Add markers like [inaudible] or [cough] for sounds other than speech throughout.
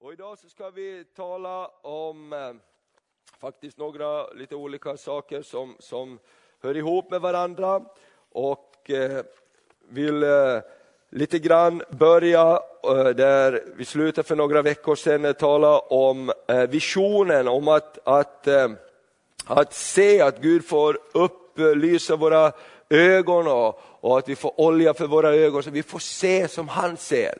Och idag så ska vi tala om eh, faktiskt några lite olika saker som, som hör ihop med varandra och eh, vill eh, lite grann börja eh, där vi slutade för några veckor sedan eh, tala om eh, visionen, om att, att, eh, att se att Gud får upplysa våra ögon och, och att vi får olja för våra ögon så vi får se som han ser.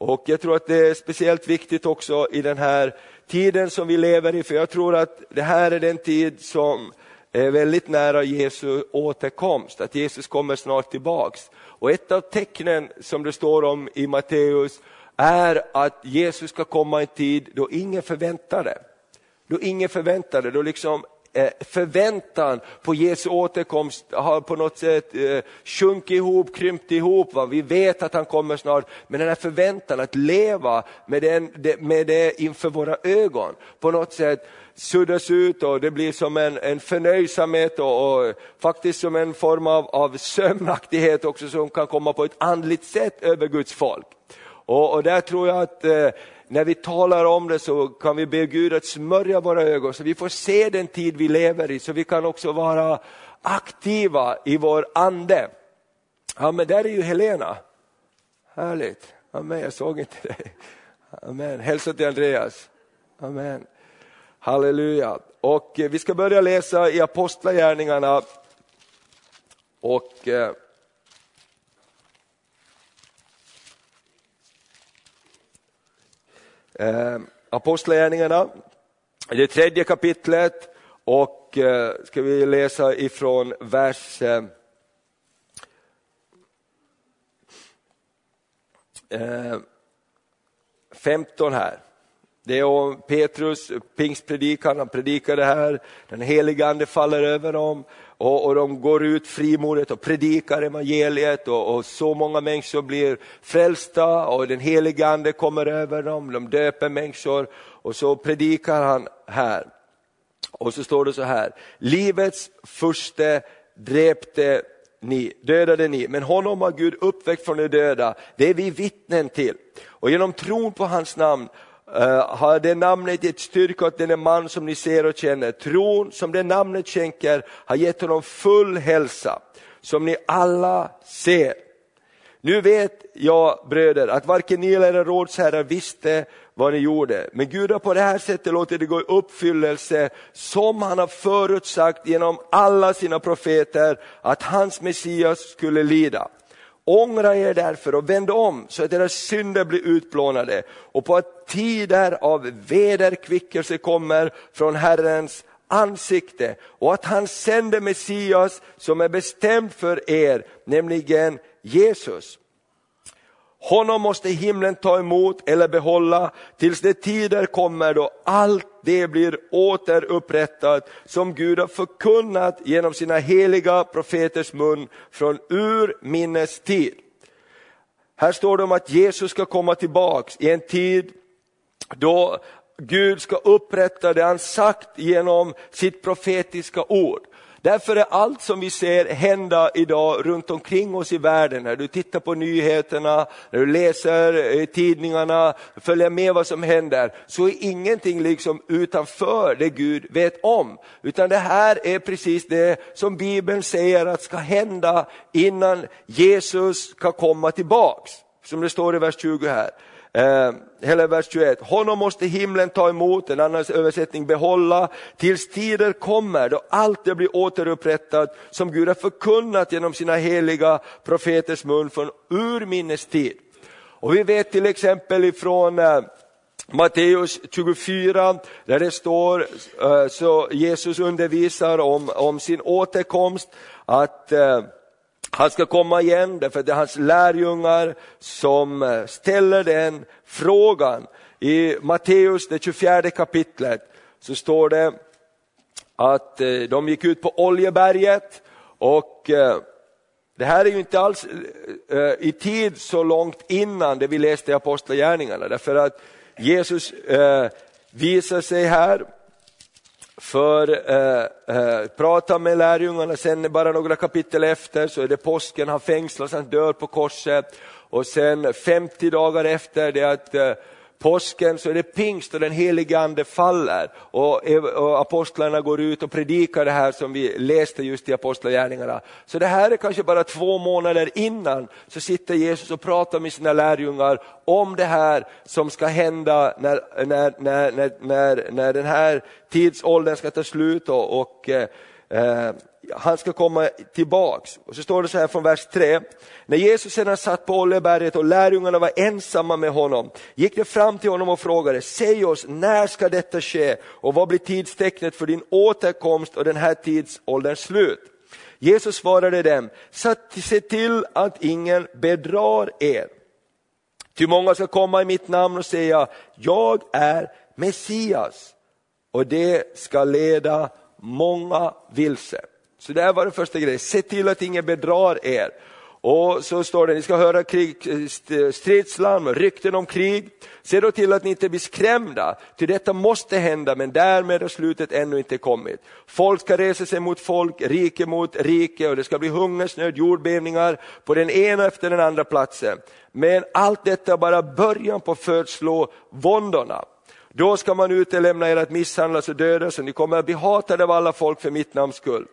Och jag tror att det är speciellt viktigt också i den här tiden som vi lever i, för jag tror att det här är den tid som är väldigt nära Jesu återkomst, att Jesus kommer snart tillbaks. Och ett av tecknen som det står om i Matteus är att Jesus ska komma i en tid då ingen förväntar det. Då ingen förväntar det, då liksom Eh, förväntan på Jesu återkomst har på något sätt eh, sjunkit ihop, krympt ihop. Va? Vi vet att han kommer snart, men den här förväntan att leva med, den, med det inför våra ögon på något sätt suddas ut och det blir som en, en förnöjsamhet och, och, faktiskt som en form av, av sömnaktighet också som kan komma på ett andligt sätt över Guds folk. Och, och där tror jag att eh, när vi talar om det så kan vi be Gud att smörja våra ögon så vi får se den tid vi lever i, så vi kan också vara aktiva i vår ande. Ja men där är ju Helena. Härligt. Amen, jag såg inte dig. Amen. Hälsa till Andreas. Amen. Halleluja. Och eh, vi ska börja läsa i Apostlagärningarna. Och eh, eh, Apostlagärningarna, det tredje kapitlet och eh, ska vi läsa ifrån vers eh, eh 15 här. Det är om Petrus, pingstpredikan, han predikade här, den helige ande faller över dem och, och de går ut frimodigt och predikar evangeliet och, och, så många människor blir frälsta och den helige ande kommer över dem, de döper människor och så predikar han här. Och så står det så här, livets första dräpte ni, dödade ni, men honom har Gud uppväckt från de döda, det är vi vittnen till. Och genom tron på hans namn Eh, har det namnet gett styrka åt denne man som ni ser och känner. Tron som det namnet skänker har gett honom full hälsa, som ni alla ser. Nu vet jag bröder att varken ni eller era rådsherrar visste vad ni gjorde, men Gud har på det här sättet låtit det gå i uppfyllelse som han har förutsagt genom alla sina profeter att hans Messias skulle lida. Ångra er därför och vänd om så att era synder blir utplånade och på att tider av vederkvickelse kommer från Herrens ansikte och att han sänder Messias som är bestämd för er, nämligen Jesus. Honom måste himlen ta emot eller behålla tills de tider kommer då allt det blir återupprättat som Gud har förkunnat genom sina heliga profeters mun från urminnes tid. Här står det om att Jesus ska komma tillbaks i en tid då Gud ska upprätta det han sagt genom sitt profetiska ord. Därför är allt som vi ser hända idag runt omkring oss i världen, när du tittar på nyheterna, när du läser eh, tidningarna, följer med vad som händer, så är ingenting liksom utanför det Gud vet om. Utan det här är precis det som Bibeln säger att ska hända innan Jesus ska komma tillbaks. Som det står i vers 20 här. Eh, hela vers 21. Honom måste himlen ta emot, en annan översättning behålla, tills tider kommer då allt det blir återupprättat som Gud har förkunnat genom sina heliga profeters mun från urminnes tid. Och vi vet till exempel ifrån eh, Matteus 24 där det står, eh, så Jesus undervisar om, om sin återkomst, att eh, han ska komma igen därför att det är hans lärjungar som eh, ställer den frågan. I Matteus, det 24 kapitlet, så står det att eh, de gick ut på Oljeberget och eh, det här är ju inte alls i tid så långt innan det vi läste i Apostlagärningarna därför att Jesus visar sig här för eh, eh, prata med lärjungarna, sen bara några kapitel efter så är det påsken, han fängslas, han dör på korset. Och sen 50 dagar efter det att eh, påsken så är det pingst och den helige ande faller och, och apostlarna går ut och predikar det här som vi läste just i apostlagärningarna. Så det här är kanske bara två månader innan så sitter Jesus och pratar med sina lärjungar om det här som ska hända när, när, när, när, när, när den här tidsåldern ska ta slut och, och eh, eh han ska komma tillbaks. Och så står det så här från vers 3. När Jesus sedan satt på Oljeberget och lärjungarna var ensamma med honom, gick de fram till honom och frågade, säg oss, när ska detta ske och vad blir tidstecknet för din återkomst och den här tidsålderns slut? Jesus svarade dem, se till att ingen bedrar er. Ty många ska komma i mitt namn och säga, jag är Messias. Och det ska leda många vilse. Så det här var den första grejen, se till att ingen bedrar er. Och så står det, ni ska höra krig, stridslarm, rykten om krig. Se då till att ni inte blir skrämda, ty detta måste hända, men därmed har slutet ännu inte kommit. Folk ska resa sig mot folk, rike mot rike och det ska bli hungersnöd, jordbävningar på den ena efter den andra platsen. Men allt detta är bara början på födslå våndorna. Då ska man utelämna er att misshandlas och dödas och ni kommer att bli hatade av alla folk för mitt namns skull.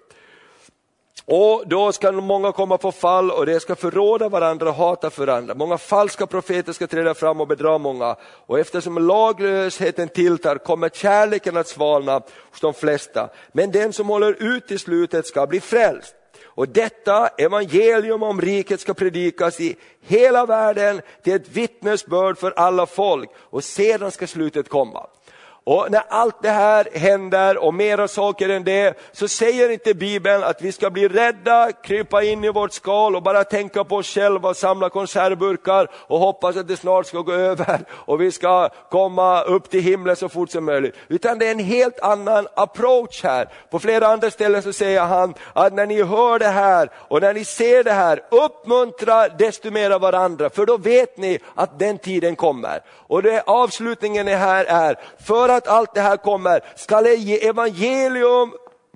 Och då ska många komma på fall och det ska förråda varandra och hata varandra. Många falska profeter ska träda fram och bedra många. Och eftersom laglösheten tilltar kommer kärleken att svalna hos de flesta. Men den som håller ut till slutet ska bli frälst. Och detta evangelium om riket ska predikas i hela världen till ett vittnesbörd för alla folk och sedan ska slutet komma. Och när allt det här händer och mera saker än det, så säger inte Bibeln att vi ska bli rädda, krypa in i vårt skal och bara tänka på oss själva, samla konservburkar och hoppas att det snart ska gå [laughs] över och vi ska komma upp till himlen så fort som möjligt. Utan det är en helt annan approach här. På flera andra ställen så säger han att när ni hör det här och när ni ser det här, uppmuntra desto mera varandra, för då vet ni att den tiden kommer. Och det avslutningen här är, för att allt det här kommer skall evangelium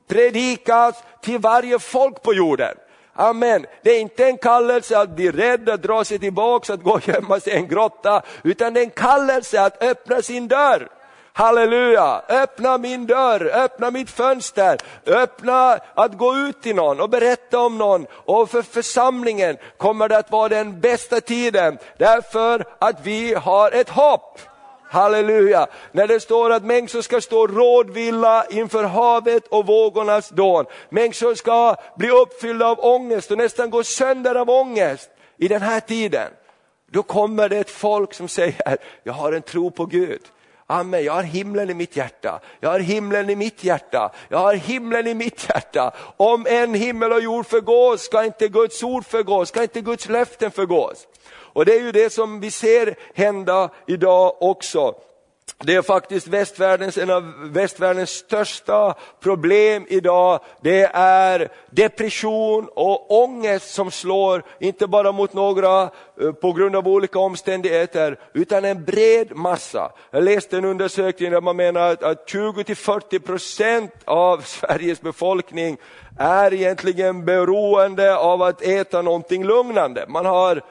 predikas till varje folk på jorden. Amen. Det är inte en kallelse att bli rädd, att dra sig tillbaka, att gå och gömma sig i en grotta, utan det är en kallelse att öppna sin dörr. Halleluja! Öppna min dörr, öppna mitt fönster, öppna att gå ut till någon och berätta om någon. Och för församlingen kommer det att vara den bästa tiden, därför att vi har ett hopp. Halleluja! När det står att människor ska stå rådvilla inför havet och vågornas dån. Människor ska bli uppfyllda av ångest och nästan gå sönder av ångest i den här tiden. Då kommer det ett folk som säger, jag har en tro på Gud. Amen, jag har himlen i mitt hjärta, jag har himlen i mitt hjärta, jag har himlen i mitt hjärta. Om en himmel och jord förgås ska inte Guds ord förgås, ska inte Guds löften förgås. Och det är ju det som vi ser hända idag också. Det är faktiskt västvärldens, en av västvärldens största problem idag, det är depression och ångest som slår, inte bara mot några eh, på grund av olika omständigheter, utan en bred massa. Jag läste en undersökning där man menar att 20-40 procent av [laughs] Sveriges befolkning är egentligen beroende av att äta någonting lugnande. Man har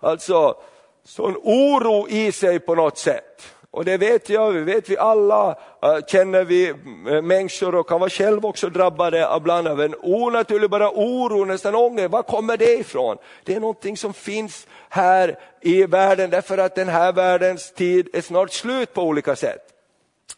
alltså sån oro i sig på något sätt. Och det vet jag, vi vet vi alla, eh, känner vi eh, människor och kan vara själv också drabbade ibland av en onaturlig bara oro, nästan ånger. Var kommer det ifrån? Det är någonting som finns här i världen därför att den här världens tid är snart slut på olika sätt.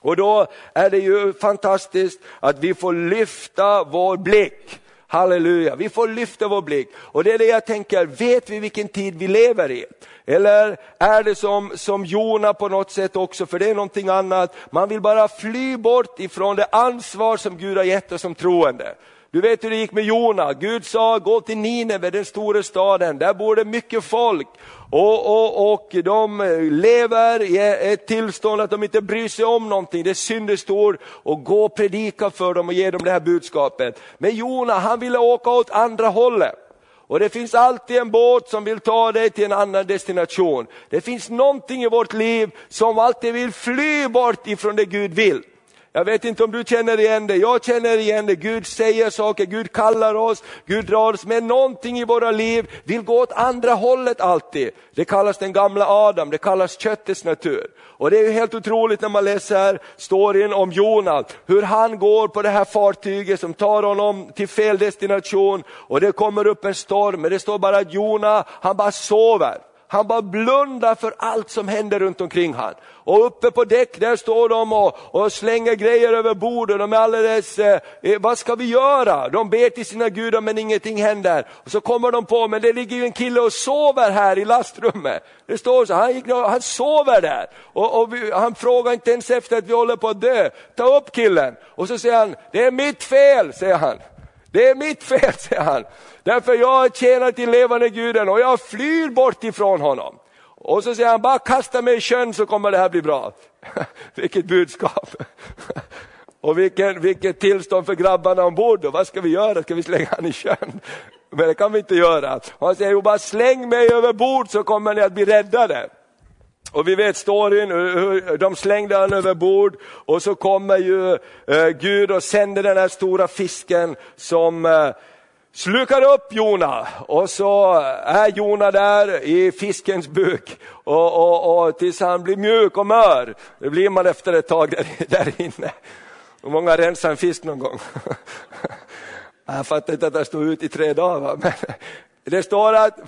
Och då är det ju fantastiskt att vi får lyfta vår blick Halleluja, vi får lyfta vår blick. Och det är det jag tänker, vet vi vilken tid vi lever i? Eller är det som, som Jona på något sätt också, för det är någonting annat. Man vill bara fly bort ifrån det ansvar som Gud har gett oss som troende. Du vet hur det gick med Jona. Gud sa, gå till Nineve, den stora staden, där bor det mycket folk. Och, och, och de lever i ett tillstånd att de inte bryr sig om någonting, det är syndestor. Och gå och predika för dem och ge dem det här budskapet. Men Jona, han ville åka åt andra hållet. Och det finns alltid en båt som vill ta dig till en annan destination. Det finns någonting i vårt liv som alltid vill fly bort ifrån det Gud vill. Jag vet inte om du känner igen det, jag känner igen det. Gud säger saker, Gud kallar oss, Gud drar oss med någonting i våra liv, vill gå åt andra hållet alltid. Det kallas den gamla Adam, det kallas köttets natur. Och det är ju helt otroligt när man läser storyn om Jona, hur han går på det här fartyget som tar honom till fel destination och det kommer upp en storm, men det står bara att Jona, han bara sover. Han bara blundar för allt som händer runt omkring han. Och uppe på däck där står de och, och slänger grejer över bordet. De är alldeles, eh, eh, vad ska vi göra? De ber till sina gudar men ingenting händer. Och så kommer de på, men det ligger ju en kille och sover här i lastrummet. Det står så, han, gick, han sover där. Och, och vi, han frågar inte ens efter att vi håller på att dö. Ta upp killen. Och så säger han, det är mitt fel, säger han. Det är mitt fel, [laughs] säger han. Därför jag tjänar till levande guden och jag flyr bort ifrån honom. Och så säger han, bara kasta mig i sjön så kommer det här bli bra. [laughs] Vilket budskap. [laughs] och vilken, vilket tillstånd för grabbarna ombord. Vad ska vi göra? Ska vi slänga honom i sjön? Men det kan vi inte göra. Och han säger, bara släng mig över bord så kommer ni att bli räddade. Och vi vet storyn, hur de slängde han över bord och så kommer ju eh, Gud och sänder den här stora fisken som eh, slukar upp Jona och så eh, är Jona där i fiskens buk och, och, och tills han blir mjuk och mör. Det blir man efter ett tag där, [laughs] där inne. Hur många rensar en fisk någon gång. [laughs] Jag fattar inte att det stod ut i tre dagar. Men det står att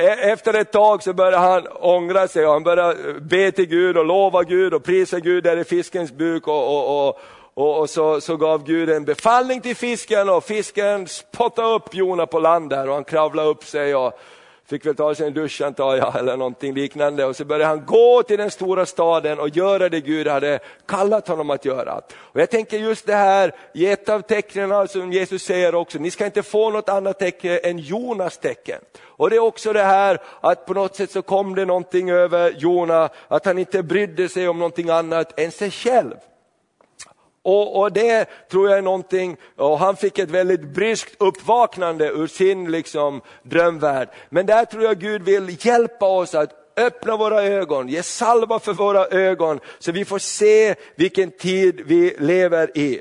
E- efter ett tag så började han ångra sig och han började eh, be till Gud och lova Gud och prisa Gud där i fiskens buk och, och, och, och, och så, så gav Gud en befallning till fisken och fisken spottade upp Jona på land där och han kravlade upp sig och fick väl ta sig en dusch antar jag [laughs] eller någonting liknande och så började han gå till den stora staden och göra det Gud hade kallat honom att göra. Och jag tänker just det här i ett av tecknen alltså, som Jesus säger också, ni ska inte få något annat tecken än Jonas tecken. Och det är också det här att på något sätt så kom det någonting över Jona, att han inte brydde sig om någonting annat än sig själv. Och, och, det tror jag är någonting, och han fick ett väldigt bryskt uppvaknande ur sin liksom, drömvärld. Men där tror jag Gud vill hjälpa oss att öppna våra ögon, ge salva för våra ögon så vi får se vilken tid vi lever i.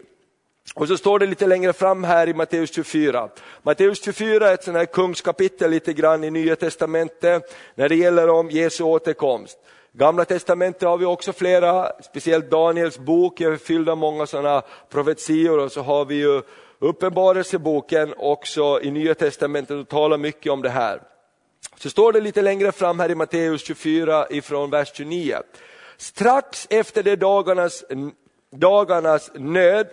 Och så står det lite längre fram här i Matteus 24. Matteus 24 är ett sånt här kungskapitel lite grann i Nya Testamentet när det gäller om Jesu återkomst. Gamla testamentet har vi också flera, speciellt Daniels bok är fylld av många sådana profetior och så har vi ju Uppenbarelseboken också i Nya testamentet och talar mycket om det här. Så står det lite längre fram här i Matteus 24 ifrån vers 29. Strax efter de dagarnas, dagarnas nöd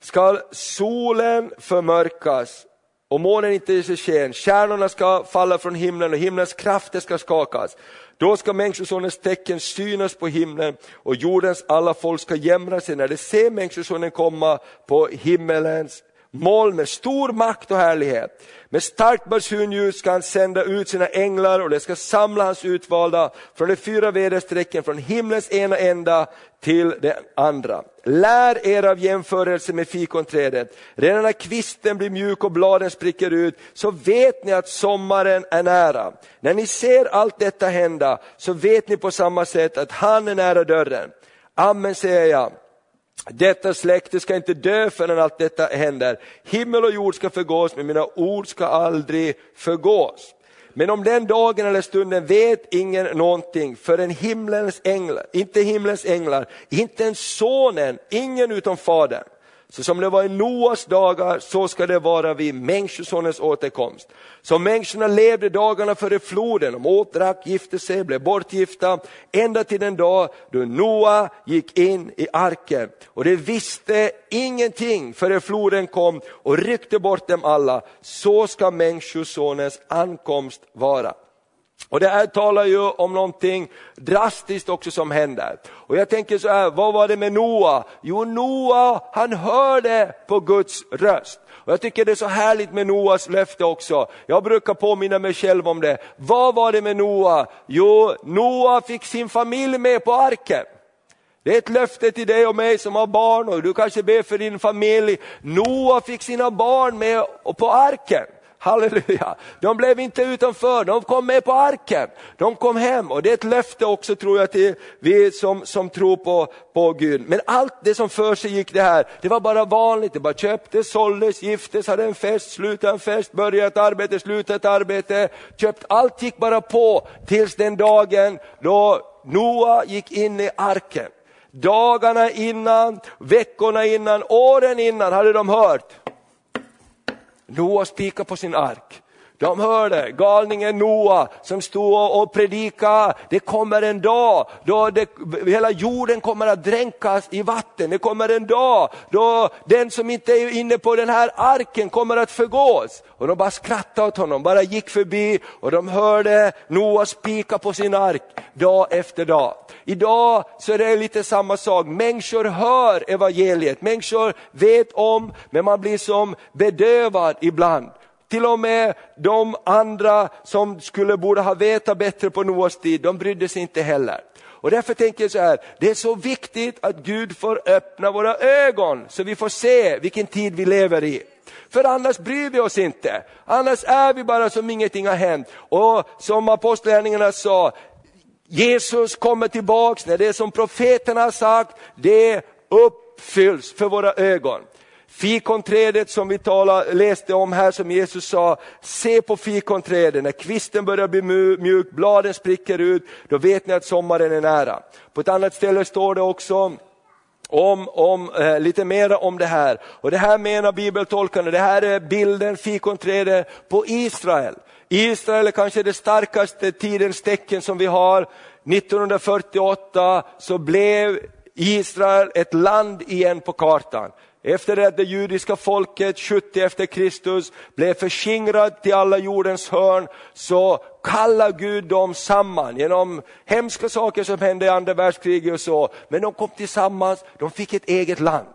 skall solen förmörkas och månen inte ge sig sken, stjärnorna ska falla från himlen och himlens krafter ska skakas. Då ska Människosonens tecken synas på himlen och jordens alla folk ska jämra sig. När de ser Människosonen komma på himmelens moln med stor makt och härlighet. Med starkt basunljus ska han sända ut sina änglar och de ska samla hans utvalda från de fyra väderstrecken, från himlens ena ända till den andra. Lär er av jämförelse med fikonträdet. Redan när kvisten blir mjuk och bladen spricker ut så vet ni att sommaren är nära. När ni ser allt detta hända så vet ni på samma sätt att han är nära dörren. Amen säger jag. Detta släkte ska inte dö förrän allt detta händer. Himmel och jord ska förgås, men mina ord ska aldrig förgås. Men om den dagen eller stunden vet ingen någonting förrän himlens änglar, inte himlens änglar, inte ens sonen, ingen utom fadern. Så som det var i Noas dagar, så ska det vara vid Människosonens återkomst. Så människorna levde dagarna före floden, de åt, drack, gifte sig, blev bortgifta, ända till den dag då Noa gick in i arken. Och de visste ingenting före floden kom och ryckte bort dem alla. Så ska Människosonens ankomst vara. Och det här talar ju om någonting drastiskt också som händer. Och jag tänker så här, vad var det med Noa? Jo, Noa han hörde på Guds röst. Och jag tycker det är så härligt med Noas löfte också. Jag brukar påminna mig själv om det. Vad var det med Noa? Jo, Noa fick sin familj med på arken. Det är ett löfte till dig och mig som har barn och du kanske ber för din familj. Noa fick sina barn med på arken. Halleluja! De blev inte utanför, de kom med på arken. De kom hem och det är ett löfte också tror jag till vi som, som tror på, på Gud. Men allt det som för sig gick det här, det var bara vanligt. Det bara köptes, såldes, giftes, hade en fest, slutade en fest, började ett arbete, slutade ett arbete. Köpt, allt gick bara på tills den dagen då Noa gick in i arken. Dagarna innan, veckorna innan, åren innan hade de hört Noa spikar på sin ark. De hörde galningen Noa som stod och predikade, det kommer en dag då det, hela jorden kommer att dränkas i vatten. Det kommer en dag då den som inte är inne på den här arken kommer att förgås. Och de bara skrattade åt honom, bara gick förbi och de hörde Noa spika på sin ark dag efter dag. Idag så är det lite samma sak, människor hör evangeliet, människor vet om, men man blir som bedövad ibland. Till och med de andra som skulle borde ha vetat bättre på Noas tid, de brydde sig inte heller. Och därför tänker jag så här, det är så viktigt att Gud får öppna våra ögon så vi får se vilken tid vi lever i. För annars bryr vi oss inte, annars är vi bara som ingenting har hänt. Och som apostlagärningarna sa, Jesus kommer tillbaks när det som profeterna har sagt, det uppfylls för våra ögon. Fikonträdet som vi talade, läste om här som Jesus sa, se på fikonträdet, när kvisten börjar bli mjuk, bladen spricker ut, då vet ni att sommaren är nära. På ett annat ställe står det också om, om eh, lite mer om det här. Och det här menar bibeltolkarna, det här är bilden, fikonträdet på Israel. Israel är kanske det starkaste tidens tecken som vi har. 1948 så blev Israel ett land igen på kartan. Efter att det judiska folket 70 efter Kristus blev förskingrat till alla jordens hörn så kallar Gud dem samman genom hemska saker som hände i andra världskriget och så. Men de kom tillsammans, de fick ett eget land.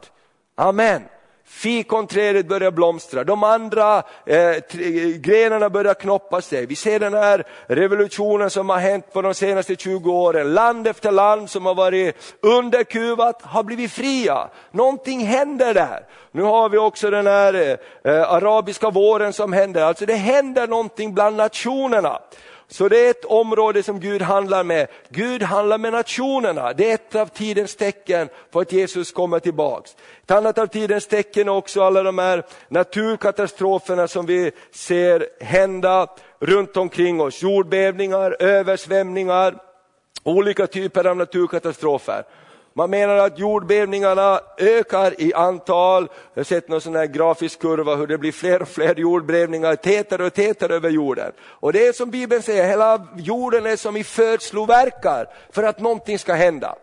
Amen. Fikonträdet börjar blomstra, de andra eh, grenarna börjar knoppa sig. Vi ser den här revolutionen som har hänt på de senaste 20 åren. Land efter land som har varit underkuvat har blivit fria. Någonting händer där. Nu har vi också den här eh, arabiska våren som händer. Alltså det händer någonting bland nationerna. Så det är ett område som Gud handlar med. Gud handlar med nationerna. Det är ett av tidens tecken på att Jesus kommer tillbaks. Ett annat av tidens tecken är också alla de här naturkatastroferna som vi ser hända runt omkring oss. Jordbävningar, översvämningar, olika typer av naturkatastrofer. Man menar att jordbävningarna ökar i antal. Jag har sett någon sån här grafisk kurva hur det blir fler och fler jordbävningar, tätare och tätare över jorden. Och det är som Bibeln säger, hela jorden är som i födsloverkar för att någonting ska hända.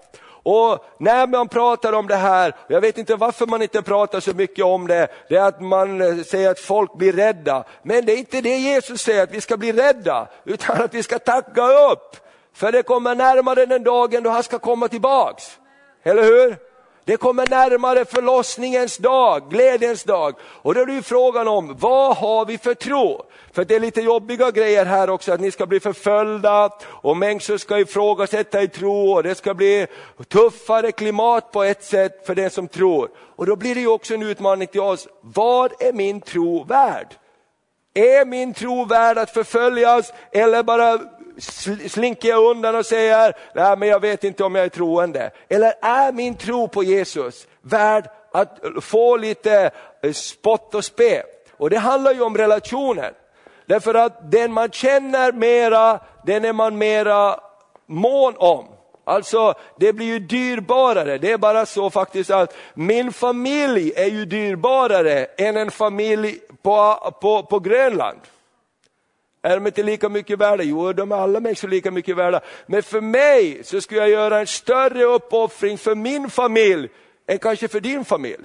Och när man pratar om det här, jag vet inte varför man inte pratar så mycket om det, det är att man säger att folk blir rädda. Men det är inte det Jesus säger, att vi ska bli rädda, utan att vi ska tacka upp. För det kommer närmare den dagen då han ska komma tillbaks. Eller hur? Det kommer närmare förlossningens dag, glädjens dag. Och då är det ju frågan om, vad har vi för tro? För det är lite jobbiga grejer här också, att ni ska bli förföljda och människor ska ifrågasätta i tro och det ska bli tuffare klimat på ett sätt för den som tror. Och då blir det ju också en utmaning till oss, vad är min tro värd? Är min tro värd att förföljas eller bara slinker jag undan och säger, nej men jag vet inte om jag är troende. Eller är min tro på Jesus värd att få lite eh, spott och spe? Och det handlar ju om relationen. Därför att den man känner mera, den är man mera mån om. Alltså det blir ju dyrbarare, det är bara så faktiskt att min familj är ju dyrbarare än en familj på, på, på Grönland. Är de inte lika mycket värda? Jo, de är alla människor lika mycket värda. Men för mig så skulle jag göra en större uppoffring för min familj än kanske för din familj.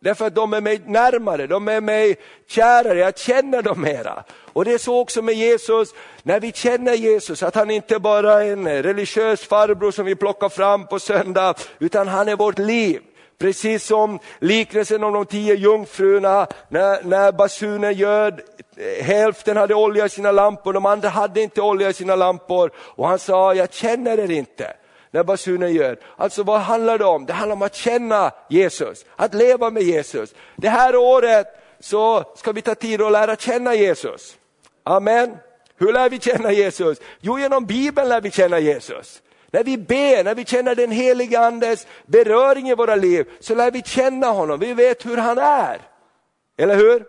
Därför att de är mig närmare, de är mig kärare, jag känner dem mera. Och det är så också med Jesus, när vi känner Jesus, att han inte bara är en religiös farbror som vi plockar fram på söndag, utan han är vårt liv. Precis som liknelsen om de tio jungfrurna, när, när basunen göd, eh, hälften hade olja i sina lampor, de andra hade inte olja i sina lampor. Och han sa, jag känner er inte när basunen göd. Alltså vad handlar det om? Det handlar om att känna Jesus, att leva med Jesus. Det här året så ska vi ta tid och lära känna Jesus. Amen. Hur lär vi känna Jesus? Jo, genom Bibeln lär vi känna Jesus. När vi ber, när vi känner den helige Andes beröring i våra liv, så lär vi känna honom, vi vet hur han är. Eller hur?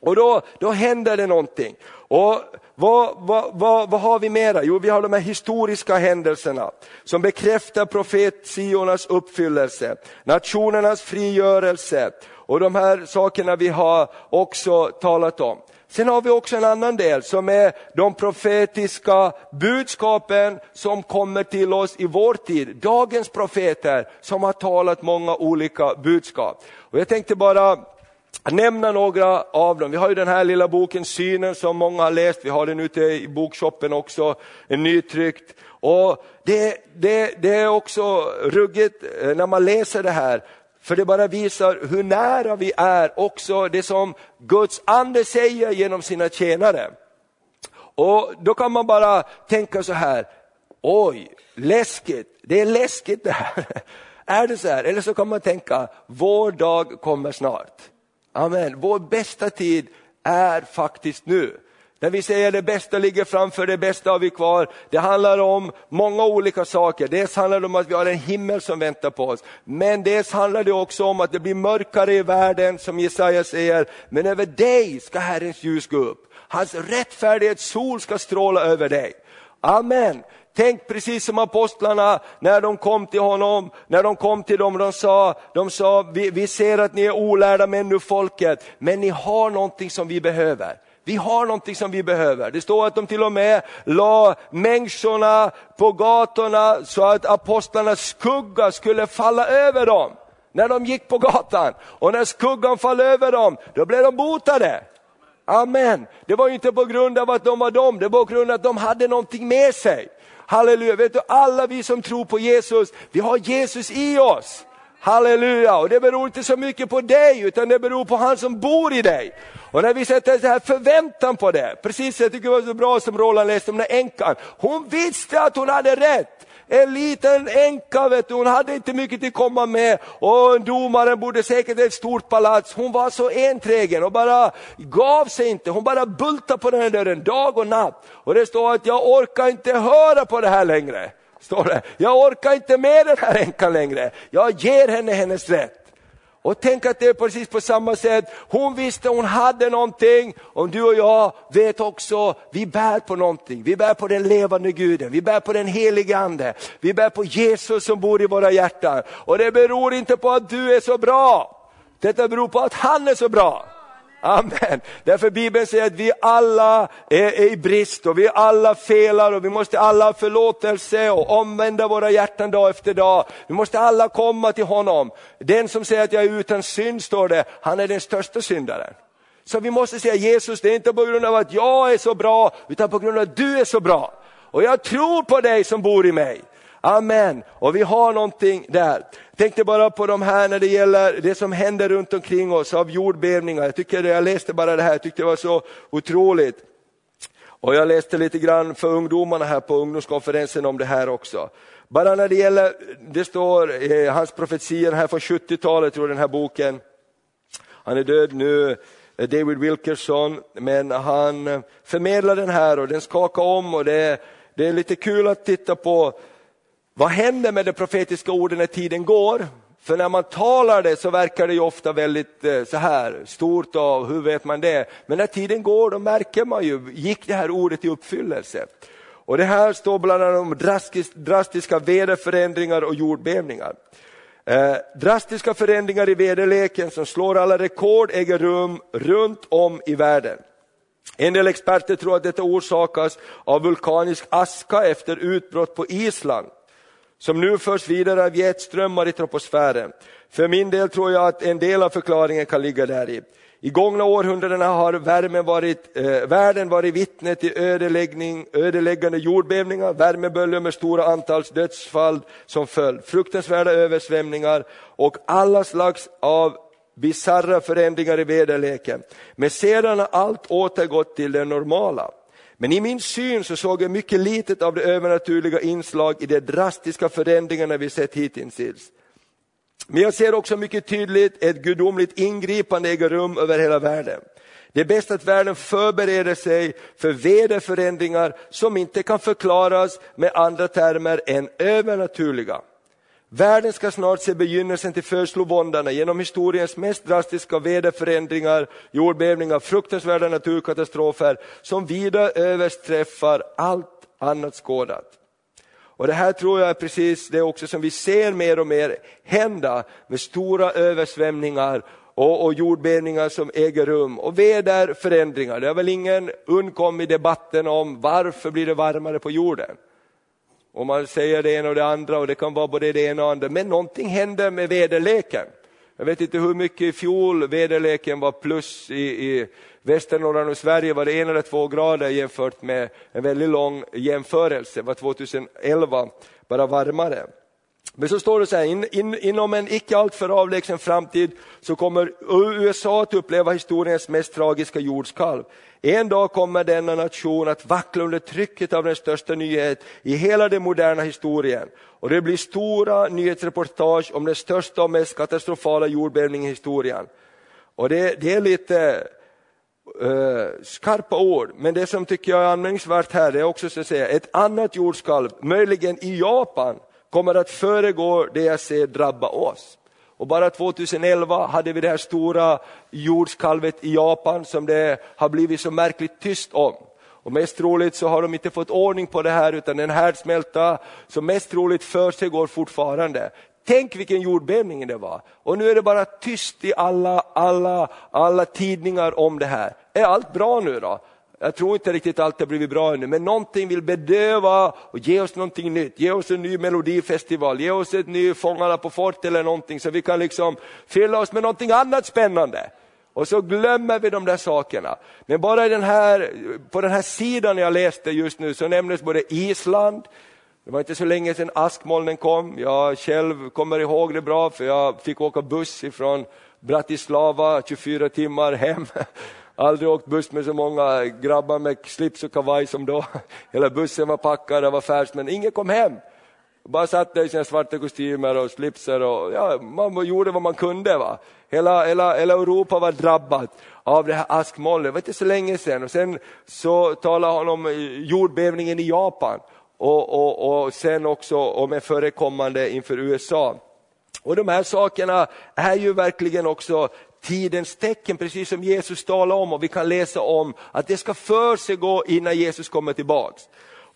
Och då, då händer det någonting. Och vad, vad, vad, vad har vi mera? Jo, vi har de här historiska händelserna som bekräftar profetiornas uppfyllelse, nationernas frigörelse och de här sakerna vi har också talat om. Sen har vi också en annan del som är de profetiska budskapen som kommer till oss i vår tid. Dagens profeter som har talat många olika budskap. Och jag tänkte bara nämna några av dem. Vi har ju den här lilla boken Synen som många har läst, vi har den ute i bokshoppen också, en nytryckt. Och det, det, det är också ruggigt eh, när man läser det här, för det bara visar hur nära vi är också det som Guds ande säger genom sina tjänare. Och då kan man bara tänka så här, oj, läskigt, det är läskigt det här. [laughs] Är det så här? Eller så kan man tänka, vår dag kommer snart. Amen. Vår bästa tid är faktiskt nu. När vi säger det bästa ligger framför, det bästa har vi kvar. Det handlar om många olika saker. Dels handlar det om att vi har en himmel som väntar på oss. Men dels handlar det också om att det blir mörkare i världen, som Jesaja säger. Men över dig ska Herrens ljus gå upp. Hans rättfärdighets sol ska stråla över dig. Amen. Tänk precis som apostlarna när de kom till honom, när de kom till dem, de sa, de sa vi, vi ser att ni är olärda män nu folket, men ni har någonting som vi behöver. Vi har någonting som vi behöver. Det står att de till och med la människorna på gatorna så att apostlarnas skugga skulle falla över dem. När de gick på gatan och när skuggan föll över dem, då blev de botade. Amen. Det var inte på grund av att de var dem, det var på grund av att de hade någonting med sig. Halleluja, vet du alla vi som tror på Jesus, vi har Jesus i oss. Halleluja, och det beror inte så mycket på dig utan det beror på han som bor i dig. Och när vi sätter så här förväntan på det, precis jag tycker det var så bra som Roland läste om den änkan, hon visste att hon hade rätt. En liten änka, vet du, hon hade inte mycket att komma med och domaren bodde säkert i ett stort palats. Hon var så enträgen och bara gav sig inte. Hon bara bultade på den här dörren dag och natt. Och det står att jag orkar inte höra på det här längre. Står det. Jag orkar inte med den här änkan längre. Jag ger henne hennes rätt. Och tänk att det är precis på samma sätt. Hon visste hon hade någonting och du och jag vet också, vi bär på någonting. Vi bär på den levande guden, vi bär på den helige ande. Vi bär på Jesus som bor i våra hjärtan. Och det beror inte på att du är så bra. Detta beror på att han är så bra. Amen. Därför Bibeln säger att vi alla är i brist och vi alla felar och vi måste alla ha förlåtelse och omvända våra hjärtan dag efter dag. Vi måste alla komma till honom. Den som säger att jag är utan synd, står det, han är den största syndaren. Så vi måste säga Jesus, det är inte på grund av att jag är så bra, utan på grund av att du är så bra. Och jag tror på dig som bor i mig. Amen. Och vi har någonting där. Tänkte bara på de här när det gäller det som händer runt omkring oss av jordbävningar. Jag, tycker, jag läste bara det här, jag tyckte det var så otroligt. Och jag läste lite grann för ungdomarna här på ungdomskonferensen om det här också. Bara när det gäller, det står eh, hans profetier här från 70-talet, tror jag den här boken. Han är död nu, eh, David Wilkerson, men han eh, förmedlar den här och den skakar om och det, det är lite kul att titta på vad händer med de profetiska orden när tiden går? För när man talar det så verkar det ju ofta väldigt eh, så här stort och hur vet man det? Men när tiden går då märker man ju, gick det här ordet i uppfyllelse? Och det här står bland annat om drastiska väderförändringar och jordbävningar. Eh, drastiska förändringar i väderleken som slår alla rekord äger rum runt om i världen. En del experter tror att detta orsakas av vulkanisk aska efter utbrott på Island som nu förs vidare av jetströmmar i troposfären. För min del tror jag att en del av förklaringen kan ligga där i. I gångna århundradena har värmen varit, eh, världen varit vittne till ödeläggning, ödeläggande jordbävningar, värmeböljor med stora antals dödsfall som följd, fruktansvärda översvämningar och alla slags av bisarra förändringar i väderleken. Men sedan har allt återgått till det normala. Men i min syn så såg jag mycket litet av det övernaturliga inslag i de drastiska förändringarna vi sett hittills. Men jag ser också mycket tydligt ett gudomligt ingripande äga rum över hela världen. Det är bäst att världen förbereder sig för väderförändringar som inte kan förklaras med andra termer än övernaturliga. Världen ska snart se begynnelsen till födslovåndorna genom historiens mest drastiska väderförändringar, jordbävningar, fruktansvärda naturkatastrofer som vida överträffar allt annat skådat. Och det här tror jag är precis det också som vi ser mer och mer hända med stora översvämningar och, och jordbävningar som äger rum och väderförändringar. Det har väl ingen undkommit debatten om varför blir det varmare på jorden. Och man säger det ena och det andra och det kan vara både det ena och det andra. Men någonting händer med väderleken. Jag vet inte hur mycket i fjol väderleken var plus i, i Västernorrland och Sverige var det en eller två grader jämfört med en väldigt lång jämförelse, var 2011 bara varmare. Men så står det så här, in, in, inom en icke alltför avlägsen framtid så kommer USA att uppleva historiens mest tragiska jordskalv. En dag kommer denna nation att vackla under trycket av den största nyhet i hela den moderna historien. Och det blir stora nyhetsreportage om den största och mest katastrofala jordbävningen i historien. Och det, det är lite uh, skarpa ord, men det som tycker jag är anmärkningsvärt här är också så att säga, ett annat jordskalv, möjligen i Japan, kommer att föregå det jag ser drabba oss. Och bara 2011 hade vi det här stora jordskalvet i Japan som det har blivit så märkligt tyst om. Och mest troligt så har de inte fått ordning på det här utan en härdsmälta som mest troligt för sig går fortfarande. Tänk vilken jordbävning det var. Och nu är det bara tyst i alla, alla, alla tidningar om det här. Är allt bra nu då? Jag tror inte riktigt allt har blivit bra ännu, men någonting vill bedöva och ge oss någonting nytt. Ge oss en ny melodifestival, ge oss ett ny Fångarna på fort eller någonting så vi kan liksom fylla oss med någonting annat spännande. Och så glömmer vi de där sakerna. Men bara i den här, på den här sidan jag läste just nu så nämndes både Island, det var inte så länge sedan askmolnen kom. Jag själv kommer ihåg det bra för jag fick åka buss ifrån Bratislava 24 timmar hem aldrig åkt buss med så många grabbar med slips och kavaj som då. [laughs] Hela bussen var packad, det var färskt, men ingen kom hem. Bara satt där i sina svarta kostymer och slipsar och ja, man gjorde vad man kunde. Va? Hela, hela, hela Europa var drabbat av det här askmolnet, det var inte så länge sedan. Och sen så talade han om eh, jordbävningen i Japan och, och, och sen också om en förekommande inför USA. Och de här sakerna är ju verkligen också tidens tecken, precis som Jesus talade om och vi kan läsa om att det ska för sig gå innan Jesus kommer tillbaks.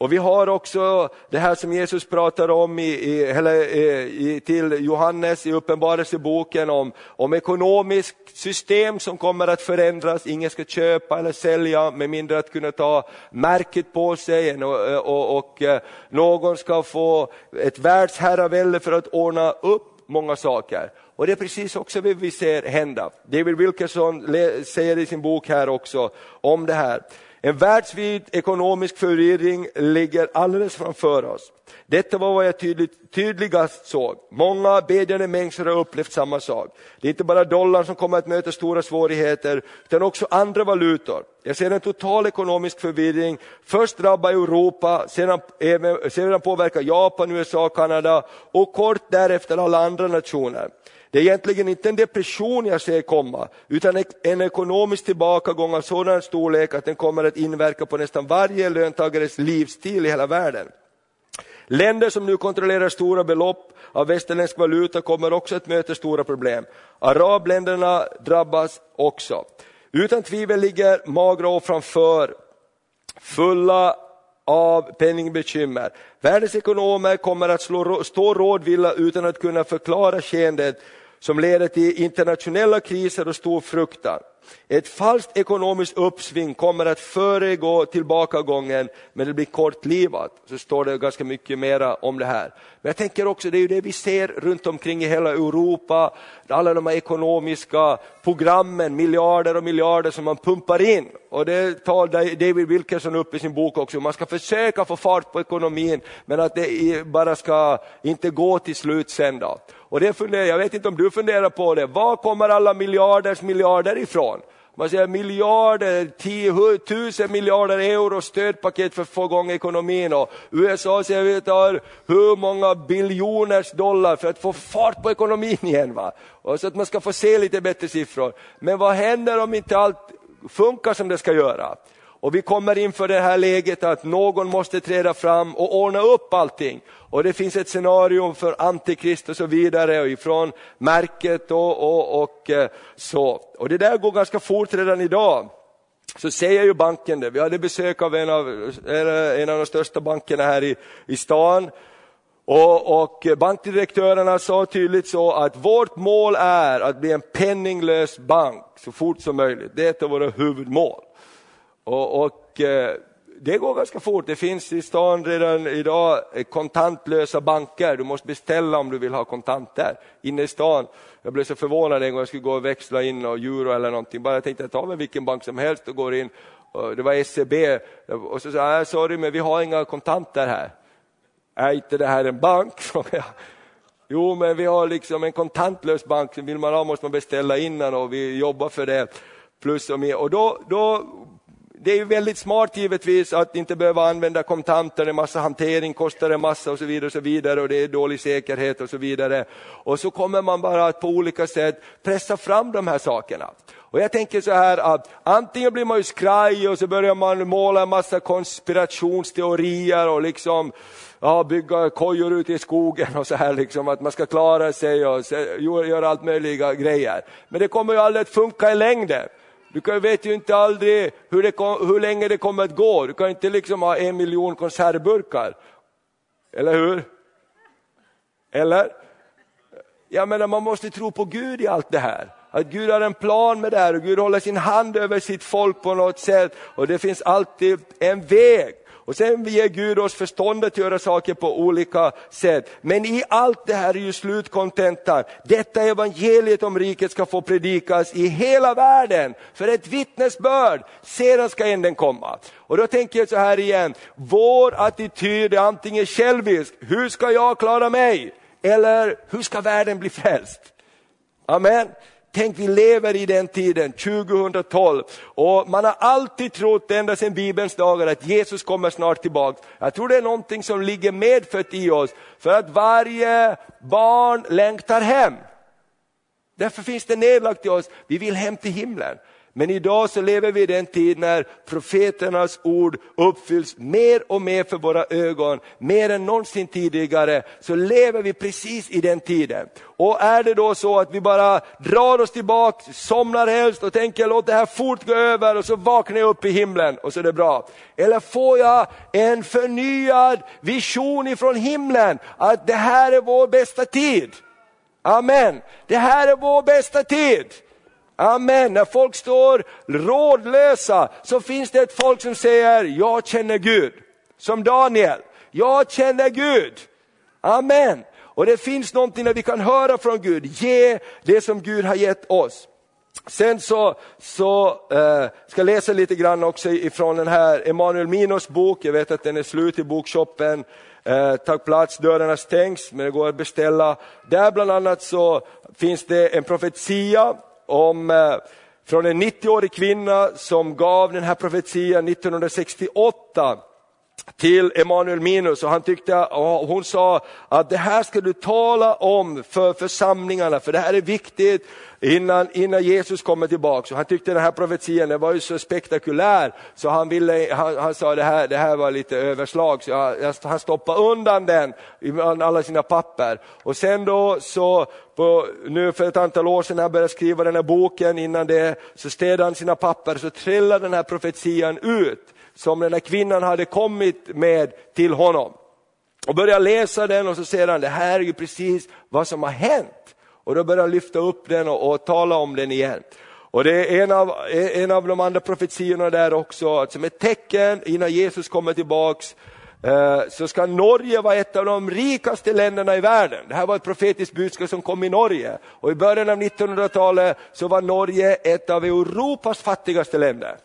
Och vi har också det här som Jesus pratar om i, i, eller, eh, i, till Johannes i Uppenbarelseboken om, om ekonomiskt system som kommer att förändras. Ingen ska köpa eller sälja med mindre att kunna ta märket på sig och, eh, och, och eh, någon ska få ett världsherravälde för att ordna upp många saker. Och det är precis också vad vi ser hända. David Wilkerson säger i sin bok här också om det här. En världsvid ekonomisk förvirring ligger alldeles framför oss. Detta var vad jag tydligt, tydligast såg. Många bedjande människor har upplevt samma sak. Det är inte bara dollarn som kommer att möta stora svårigheter, utan också andra valutor. Jag ser en total ekonomisk förvirring. Först drabbar Europa, sedan, även, sedan påverkar Japan, USA, Kanada och kort därefter alla andra nationer. Det är egentligen inte en depression jag ser komma, utan en ekonomisk tillbakagång av sådan storlek att den kommer att inverka på nästan varje löntagares livsstil i hela världen. Länder som nu kontrollerar stora belopp av västerländsk valuta kommer också att möta stora problem. Arabländerna drabbas också. Utan tvivel ligger magra år framför, fulla av penningbekymmer. Världens ekonomer kommer att slå, stå rådvilla utan att kunna förklara skeendet som leder till internationella kriser och stor fruktan. Ett falskt ekonomiskt uppsving kommer att föregå tillbakagången, men det blir kortlivat. Så står det ganska mycket mera om det här. Men jag tänker också, det är ju det vi ser runt omkring i hela Europa, alla de här ekonomiska programmen, miljarder och miljarder som man pumpar in. Och det tar David Wilkerson upp i sin bok också, man ska försöka få fart på ekonomin, men att det bara ska inte gå till slut sen då. Och det funderar, jag vet inte om du funderar på det, var kommer alla miljarders miljarder ifrån? Man säger miljarder, tio, tusen miljarder euro stödpaket för att få igång ekonomin och USA säger vi tar hur många biljoners dollar för att få fart på ekonomin igen. Va? Och så att man ska få se lite bättre siffror. Men vad händer om inte allt funkar som det ska göra? Och vi kommer inför det här läget att någon måste träda fram och ordna upp allting. Och det finns ett scenario för antikrist och så vidare och ifrån märket och, och, och eh, så. Och det där går ganska fort redan idag. Så säger ju banken det, vi hade besök av en av, en av de största bankerna här i, i stan. Och, och bankdirektörerna sa tydligt så att vårt mål är att bli en penninglös bank så fort som möjligt. Det är ett av våra huvudmål. Och, och eh, det går ganska fort. Det finns i stan redan idag kontantlösa banker. Du måste beställa om du vill ha kontanter inne i stan. Jag blev så förvånad en gång jag skulle gå och växla in och euro eller någonting. Bara jag tänkte jag tar vilken bank som helst och går in. Det var SEB och så sa jag, äh, sorry men vi har inga kontanter här. Är inte det här en bank? [laughs] Jo, men vi har liksom en kontantlös bank, vill man ha måste man beställa innan och vi jobbar för det. Plus och mer. Och då, då det är väldigt smart givetvis att inte behöva använda kontanter, en massa hantering kostar en massa och så vidare och så vidare och det är dålig säkerhet och så vidare. Och så kommer man bara att på olika sätt pressa fram de här sakerna. Och jag tänker så här att antingen blir man ju skraj och så börjar man måla en massa konspirationsteorier och liksom ja, bygga kojor ute i skogen och så här liksom att man ska klara sig och göra allt möjliga grejer. Men det kommer ju aldrig att funka i längden. Du vet ju inte aldrig hur, det, hur länge det kommer att gå. Du kan inte liksom ha en miljon konservburkar. Eller hur? Eller? Jag menar, man måste tro på Gud i allt det här. Att Gud har en plan med det här och Gud håller sin hand över sitt folk på något sätt. Och det finns alltid en väg. Och sen ger Gud oss förstånd att göra saker på olika sätt. Men i allt det här är ju slutkontentan. Detta evangeliet om riket ska få predikas i hela världen för ett vittnesbörd. Sedan ska änden komma. Och då tänker jag så här igen, vår attityd är antingen självisk, hur ska jag klara mig? Eller hur ska världen bli frälst? Amen. Tänk vi lever i den tiden, 2012, och man har alltid trott ända sedan Bibelns dagar att Jesus kommer snart tillbaka. Jag tror det är någonting som ligger medfött i oss, för att varje barn längtar hem. Därför finns det nedlagt i oss, vi vill hem till himlen. Men idag så lever vi i den tid när profeternas ord uppfylls mer och mer för våra ögon, mer än någonsin tidigare, så lever vi precis i den tiden. Och är det då så att vi bara drar oss tillbaka, somnar helst och tänker låt det här fort gå över och så vaknar jag upp i himlen och så är det bra. Eller får jag en förnyad vision ifrån himlen att det här är vår bästa tid. Amen, det här är vår bästa tid. Amen. När folk står rådlösa så finns det ett folk som säger, jag känner Gud. Som Daniel, jag känner Gud. Amen. Och det finns någonting där vi kan höra från Gud, ge det som Gud har gett oss. Sen så, så eh, ska jag läsa lite grann också ifrån den här Emanuel Minos bok, jag vet att den är slut i bokshoppen. Eh, tack plats, dörrarna stängs men det går att beställa. Där bland annat så finns det en profetia om, eh, från en 90-årig kvinna som gav den här profetian 1968 till Emanuel Minus. Och han tyckte, och hon sa att det här ska du tala om för församlingarna, för det här är viktigt innan, innan Jesus kommer tillbaka. Och han tyckte den här profetian var ju så spektakulär så han, ville, han, han sa det här, det här var lite överslag, så jag, han stoppade undan den i alla sina papper. Och sen då så, på, nu för ett antal år sedan när han började skriva den här boken, innan det så städade han sina papper så trillade den här profetian ut som den här kvinnan hade kommit med till honom. Och börjar läsa den och så säger han, det här är ju precis vad som har hänt. Och då börjar han lyfta upp den och, och tala om den igen. Och det är en av, en av de andra profetiorna där också, att som ett tecken innan Jesus kommer tillbaks eh, så ska Norge vara ett av de rikaste länderna i världen. Det här var ett profetiskt budskap som kom i Norge. Och i början av 1900-talet så var Norge ett av Europas fattigaste länder.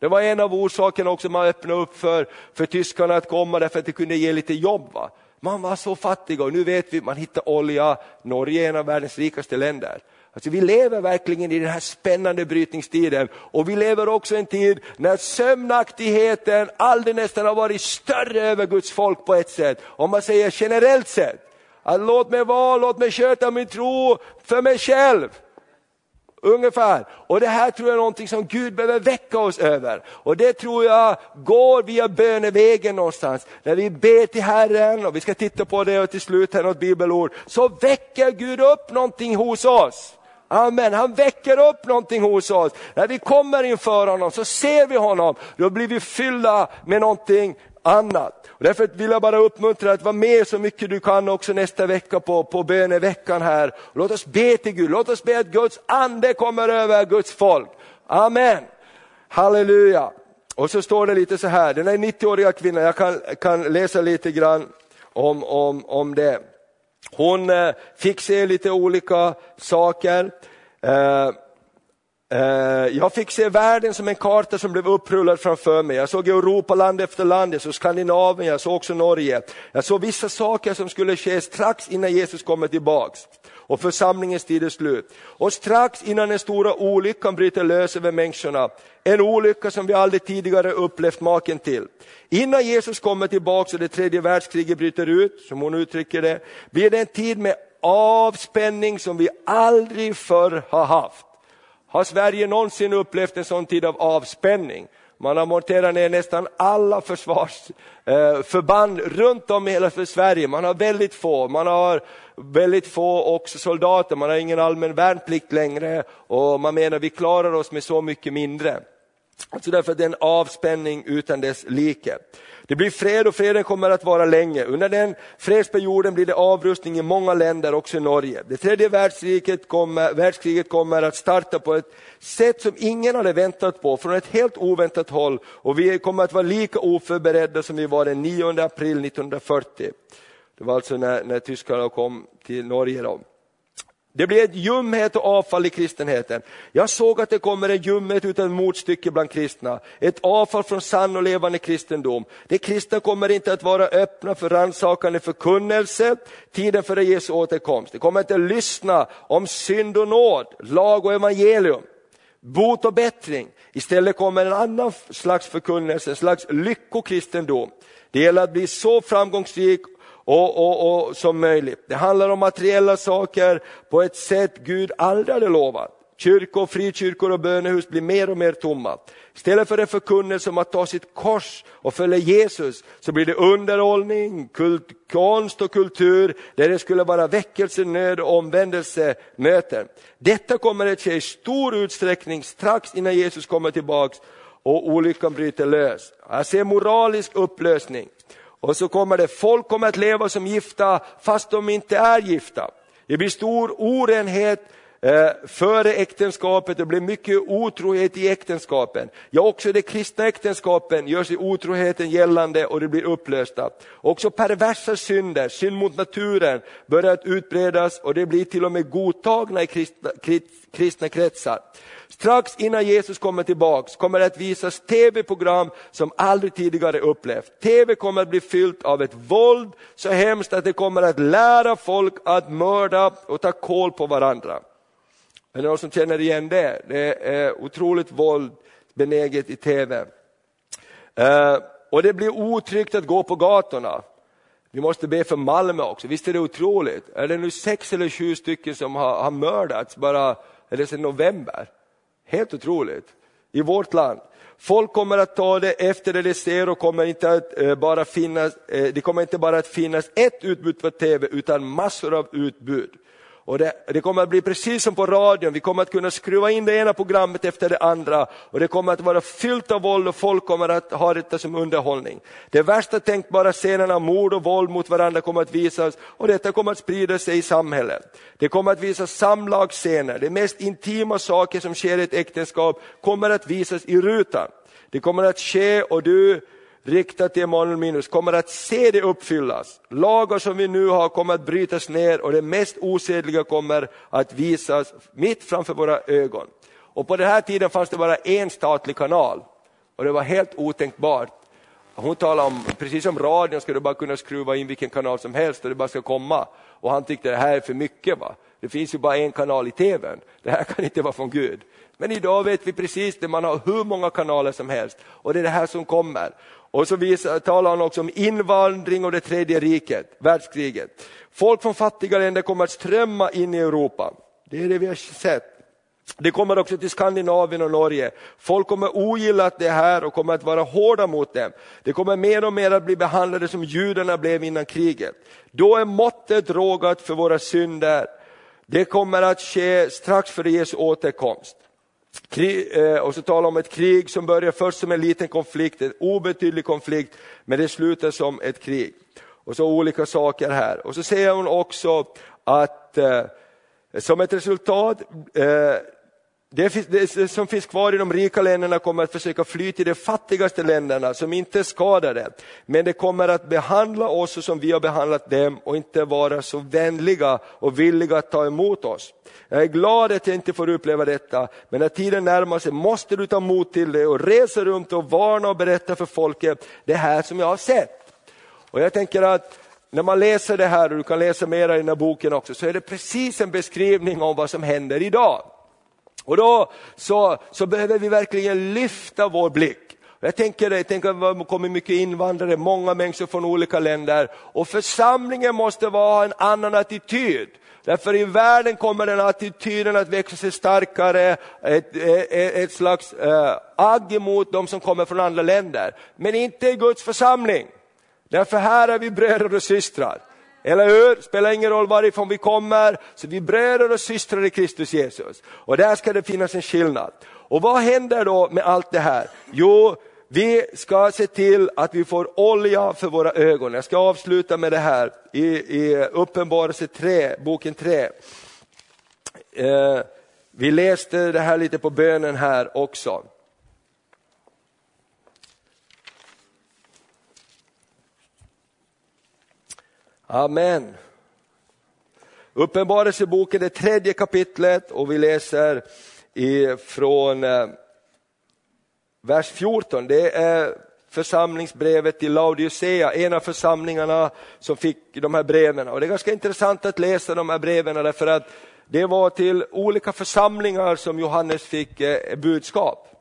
Det var en av orsakerna också man öppnade upp för, för tyskarna att komma därför att det kunde ge lite jobb. Va? Man var så fattig och nu vet vi, att man hittar olja, Norge är en av världens rikaste länder. Alltså vi lever verkligen i den här spännande brytningstiden och vi lever också i en tid när sömnaktigheten aldrig nästan har varit större över Guds folk på ett sätt. Om man säger generellt sett, att låt mig vara, låt mig köta min tro för mig själv. Ungefär. Och det här tror jag är någonting som Gud behöver väcka oss över. Och det tror jag går via bönevägen någonstans. När vi ber till Herren, och vi ska titta på det och till slut här något bibelord, så väcker Gud upp någonting hos oss. Amen, han väcker upp någonting hos oss. När vi kommer inför honom så ser vi honom, då blir vi fyllda med någonting annat. Och därför vill jag bara uppmuntra att vara med så mycket du kan också nästa vecka på, på böneveckan här. Låt oss be till Gud, låt oss be att Guds ande kommer över Guds folk. Amen. Halleluja. Och så står det lite så här, den här 90-åriga kvinnan, jag kan, kan läsa lite grann om, om, om det. Hon eh, fick se lite olika saker. Eh, Eh, jag fick se världen som en karta som blev upprullad framför mig. Jag såg Europa land efter land, jag såg Skandinavien, jag såg också Norge. Jag såg vissa saker som skulle ske strax innan Jesus kommer tillbaks och församlingens tid är slut. Och strax innan den stora olyckan bryter lös över människorna, en olycka som vi aldrig tidigare upplevt maken till. Innan Jesus kommer tillbaks och det tredje världskriget bryter ut, som hon uttrycker det, blir det en tid med avspänning som vi aldrig förr har haft. Har Sverige någonsin upplevt en sån tid av avspänning? Man har monterat ner nästan alla försvarsförband eh, runt om i hela Sverige. Man har väldigt få, man har väldigt få också soldater, man har ingen allmän värnplikt längre och man menar vi klarar oss med så mycket mindre. Alltså därför att det är en avspänning utan dess like. Det blir fred och freden kommer att vara länge. Under den fredsperioden blir det avrustning i många länder, också i Norge. Det tredje världskriget kommer, världskriget kommer att starta på ett sätt som ingen hade väntat på, från ett helt oväntat håll. Och vi kommer att vara lika oförberedda som vi var den 9 april 1940. Det var alltså när, när tyskarna kom till Norge. Då. Det blir ett ljumhet och avfall i kristenheten. Jag såg att det kommer en ljumhet utan motstycke bland kristna. Ett avfall från sann och levande kristendom. De kristna kommer inte att vara öppna för rannsakande förkunnelse, tiden före Jesu återkomst. De kommer inte att lyssna om synd och nåd, lag och evangelium, bot och bättring. Istället kommer en annan slags förkunnelse, en slags lyckokristendom. Det gäller att bli så framgångsrik och, och, och, som möjligt. Det handlar om materiella saker på ett sätt Gud aldrig hade lovat. Kyrkor, frikyrkor och bönehus blir mer och mer tomma. Istället för en förkunnelse om att ta sitt kors och följa Jesus så blir det underhållning, kult, konst och kultur där det skulle vara väckelse, nöd och omvändelsemöten. Detta kommer att ske i stor utsträckning strax innan Jesus kommer tillbaks och olyckan bryter lös. Jag ser moralisk upplösning. Och så kommer det, folk kommer att leva som gifta fast de inte är gifta. Det blir stor orenhet eh, före äktenskapet, det blir mycket otrohet i äktenskapen. Ja, också de kristna äktenskapen gör sig otroheten gällande och det blir upplösta. Också perversa synder, synd mot naturen, börjar att utbredas och det blir till och med godtagna i kristna, kristna kretsar. Strax innan Jesus kommer tillbaks kommer det att visas tv-program som aldrig tidigare upplevt. TV kommer att bli fyllt av ett våld så hemskt att det kommer att lära folk att mörda och ta koll på varandra. Är det någon som känner igen det? Det är otroligt våld benäget i TV. Eh, och det blir otryggt att gå på gatorna. Vi måste be för Malmö också, visst är det otroligt? Är det nu sex eller sju stycken som har, har mördats bara, eller sedan november? Helt otroligt. I vårt land. Folk kommer att ta det efter det de ser och kommer inte att eh, bara finnas, eh, det kommer inte bara att finnas ett utbud på tv utan massor av utbud. Och det, det, kommer att bli precis som på radion, vi kommer att kunna skruva in det ena programmet efter det andra och det kommer att vara fyllt av våld och folk kommer att ha detta som underhållning. De värsta tänkbara scenerna av mord och våld mot varandra kommer att visas och detta kommer att sprida sig i samhället. Det kommer att visas samlagsscener, de mest intima saker som sker i ett äktenskap kommer att visas i rutan. Det kommer att ske och du riktat till Emanuel Minus kommer att se det uppfyllas. Lagar som vi nu har kommer att brytas ner och det mest osedliga kommer att visas mitt framför våra ögon. Och på den här tiden fanns det bara en statlig kanal och det var helt otänkbart hon talade om, precis som radion ska du bara kunna skruva in vilken kanal som helst och det bara ska komma. Och han tyckte det här är för mycket. Va? Det finns ju bara en kanal i tvn. Det här kan inte vara från Gud. Men idag vet vi precis det, man har hur många kanaler som helst. Och det är det här som kommer. Och så visar, talar han också om invandring och det tredje riket, världskriget. Folk från fattiga länder kommer att strömma in i Europa. Det är det vi har sett. Det kommer också till Skandinavien och Norge. Folk kommer ogilla det här och kommer att vara hårda mot dem. Det kommer mer och mer att bli behandlade som judarna blev innan kriget. Då är måttet rågat för våra synder. Det kommer att ske strax före Jesu återkomst. Krig, eh, och så talar om ett krig som börjar först som en liten konflikt, en obetydlig konflikt, men det slutar som ett krig. Och så olika saker här. Och så säger hon också att eh, som ett resultat, eh, det, det, som finns kvar i de rika länderna kommer att försöka fly till de fattigaste länderna som inte är skadade. Men det kommer att behandla oss som vi har behandlat dem och inte vara så vänliga och villiga att ta emot oss. Jag är glad att jag inte får uppleva detta, men när tiden närmar sig måste du ta mod till det och resa runt och varna och berätta för folket det här som jag har sett. Och jag tänker att när man läser det här, och du kan läsa mera i den här boken också, så är det precis en beskrivning om vad som händer idag. Och då så, så behöver vi verkligen lyfta vår blick. Jag tänker, jag tänker att det kommer mycket invandrare, många människor från olika länder och församlingen måste ha en annan attityd. Därför i världen kommer den attityden att växa sig starkare, ett, ett, ett slags äh, agg emot de som kommer från andra länder. Men inte i Guds församling. Därför här är vi bröder och systrar. Eller hur? Spelar ingen roll varifrån vi kommer, så vi är bröder och systrar i Kristus Jesus. Och där ska det finnas en skillnad. Och vad händer då med allt det här? Jo, vi ska se till att vi får olja för våra ögon. Jag ska avsluta med det här i, i Uppenbarelse 3, boken 3. Eh, vi läste det här lite på bönen här också. Amen. Uppenbarelseboken, det tredje kapitlet och vi läser från eh, vers 14. Det är församlingsbrevet till Laodicea, en av församlingarna som fick de här breven. Och det är ganska intressant att läsa de här breven därför att det var till olika församlingar som Johannes fick eh, budskap.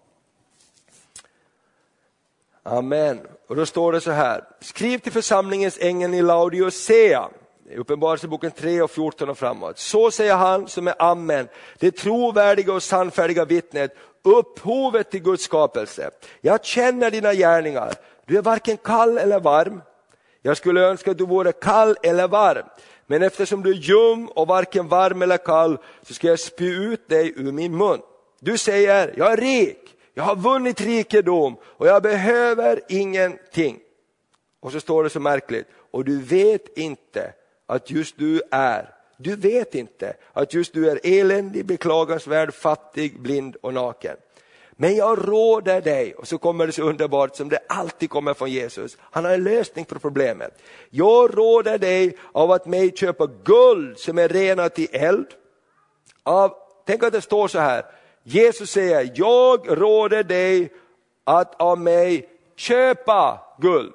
Amen. Och då står det så här, skriv till församlingens ängel i Laodicea, Uppenbarelseboken 3 och 14 och framåt. Så säger han som är Amen, det trovärdiga och sannfärdiga vittnet, upphovet till Guds skapelse. Jag känner dina gärningar, du är varken kall eller varm. Jag skulle önska att du vore kall eller varm. Men eftersom du är ljum och varken varm eller kall så ska jag spy ut dig ur min mun. Du säger, jag är rik, jag har vunnit rikedom och jag behöver ingenting. Och så står det så märkligt, och du vet inte att just du är, du vet inte att just du är eländig, beklagansvärd, fattig, blind och naken. Men jag råder dig, och så kommer det så underbart som det alltid kommer från Jesus, han har en lösning på problemet. Jag råder dig av att mig köpa guld som är renat i eld. Av, tänk att det står så här, Jesus säger, jag råder dig att av mig köpa guld.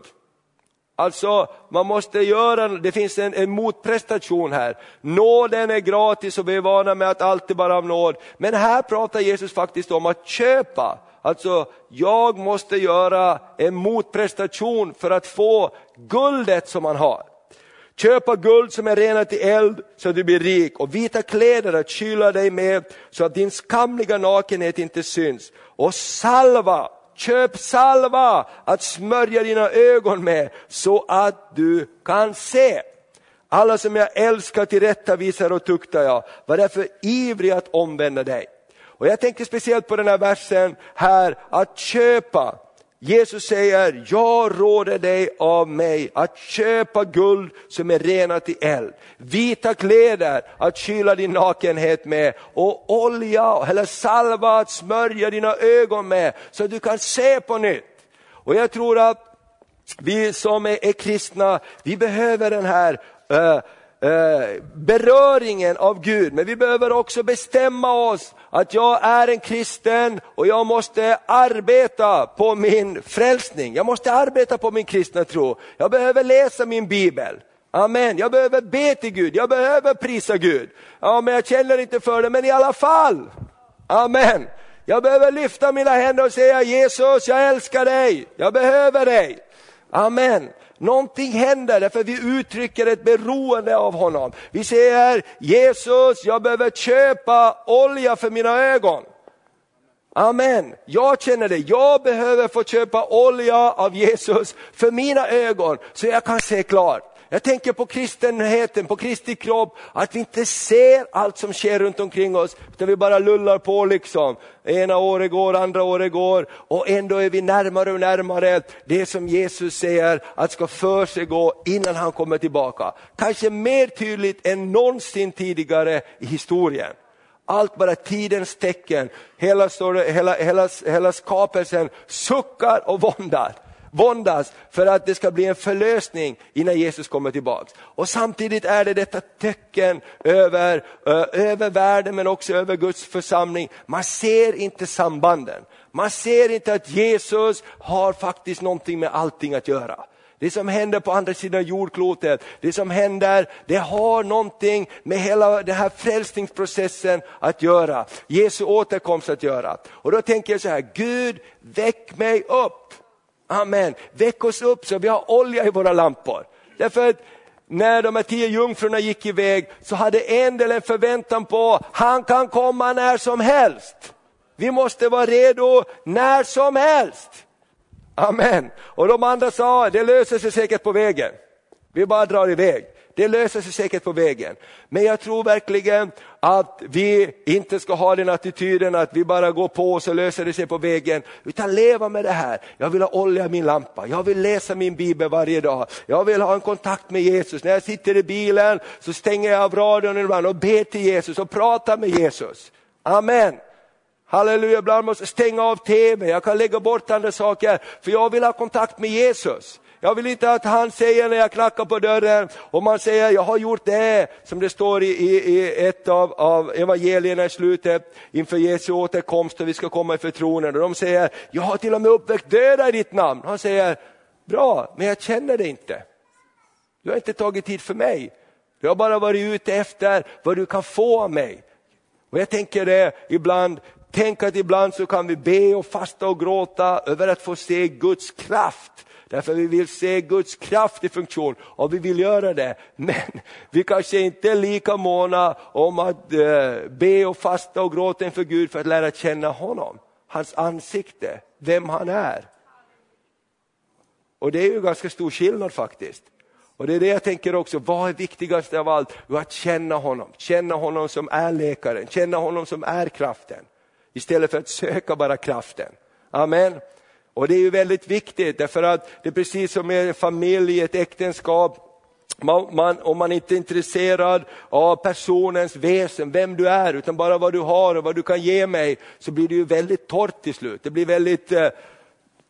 Alltså man måste göra, det finns en, en motprestation här. Nåden är gratis och vi är vana med att allt är bara av nåd. Men här pratar Jesus faktiskt om att köpa. Alltså jag måste göra en motprestation för att få guldet som man har. Köpa guld som är renat i eld så att du blir rik och vita kläder att kyla dig med så att din skamliga nakenhet inte syns. Och salva, köp salva att smörja dina ögon med så att du kan se. Alla som jag älskar tillrättavisar och tuktar jag. Var därför ivrig att omvända dig. Och jag tänker speciellt på den här versen här, att köpa. Jesus säger, jag råder dig av mig att köpa guld som är renat i eld, vita kläder att kyla din nakenhet med och olja eller salva att smörja dina ögon med så att du kan se på nytt. Och jag tror att vi som är, är kristna, vi behöver den här uh, eh, beröringen av Gud, men vi behöver också bestämma oss att jag är en kristen och jag måste arbeta på min frälsning. Jag måste arbeta på min kristna tro. Jag behöver läsa min bibel. Amen, jag behöver be till Gud, jag behöver prisa Gud. Ja, men jag känner inte för det, men i alla fall. Amen. Jag behöver lyfta mina händer och säga Jesus, jag älskar dig, jag behöver dig. Amen. Någonting händer därför vi uttrycker ett beroende av honom. Vi säger Jesus, jag behöver köpa olja för mina ögon. Amen. Jag känner det, jag behöver få köpa olja av Jesus för mina ögon så jag kan se klart. Jag tänker på kristenheten, på Kristi kropp, att vi inte ser allt som sker runt omkring oss, utan vi bara lullar på liksom. Ena året går, andra året går och ändå är vi närmare och närmare det som Jesus säger att ska för sig gå innan han kommer tillbaka. Kanske mer tydligt än någonsin tidigare i historien. Allt bara tidens tecken, hela, hela, hela, hela skapelsen suckar och våndar våndas för att det ska bli en förlösning innan Jesus kommer tillbaks. Och samtidigt är det detta tecken över, eh, över världen men också över Guds församling. Man ser inte sambanden. Man ser inte att Jesus har faktiskt någonting med allting att göra. Det som händer på andra sidan jordklotet, det som händer, det har någonting med hela den här frälsningsprocessen att göra. Jesu återkomst att göra. Och då tänker jag så här, Gud väck mig upp. Amen. Väck oss upp så vi har olja i våra lampor. Därför att när de här tio jungfrurna gick iväg så hade en del en förväntan på, han kan komma när som helst. Vi måste vara redo när som helst. Amen. Och de andra sa, det löser sig säkert på vägen. Vi bara drar iväg. Det löser sig säkert på vägen. Men jag tror verkligen att vi inte ska ha den attityden att vi bara går på och så löser det sig på vägen. Utan leva med det här. Jag vill ha olja i min lampa, jag vill läsa min bibel varje dag. Jag vill ha en kontakt med Jesus. När jag sitter i bilen så stänger jag av radion ibland och ber till Jesus och pratar med Jesus. Amen. Halleluja, ibland måste jag stänga av tv, jag kan lägga bort andra saker, för jag vill ha kontakt med Jesus. Jag vill inte att han säger när jag knackar på dörren och man säger jag har gjort det som det står i, i, i ett av, av evangelierna i slutet inför Jesu återkomst och vi ska komma inför tronen. Och de säger jag har till och med uppväckt döda i ditt namn. Han säger bra, men jag känner dig inte. Du har inte tagit tid för mig. Du har bara varit ute efter vad du kan få av mig. Och jag tänker det ibland, tänk att ibland så kan vi be och fasta och gråta över att få se Guds kraft Därför vi vill se Guds kraft i funktion och vi vill göra det. Men vi kanske inte är lika måna om att eh, be och fasta och gråta inför Gud för att lära känna honom. Hans ansikte, vem han är. Och det är ju ganska stor skillnad faktiskt. Och det är det jag tänker också, vad är viktigast av allt? Jo, att känna honom, känna honom som är läkaren, känna honom som är kraften. Istället för att söka bara kraften. Amen. Och det är ju väldigt viktigt därför att det är precis som med familj, ett äktenskap, man, man, om man inte är intresserad av personens väsen, vem du är, utan bara vad du har och vad du kan ge mig, så blir det ju väldigt torrt till slut. Det blir väldigt, eh,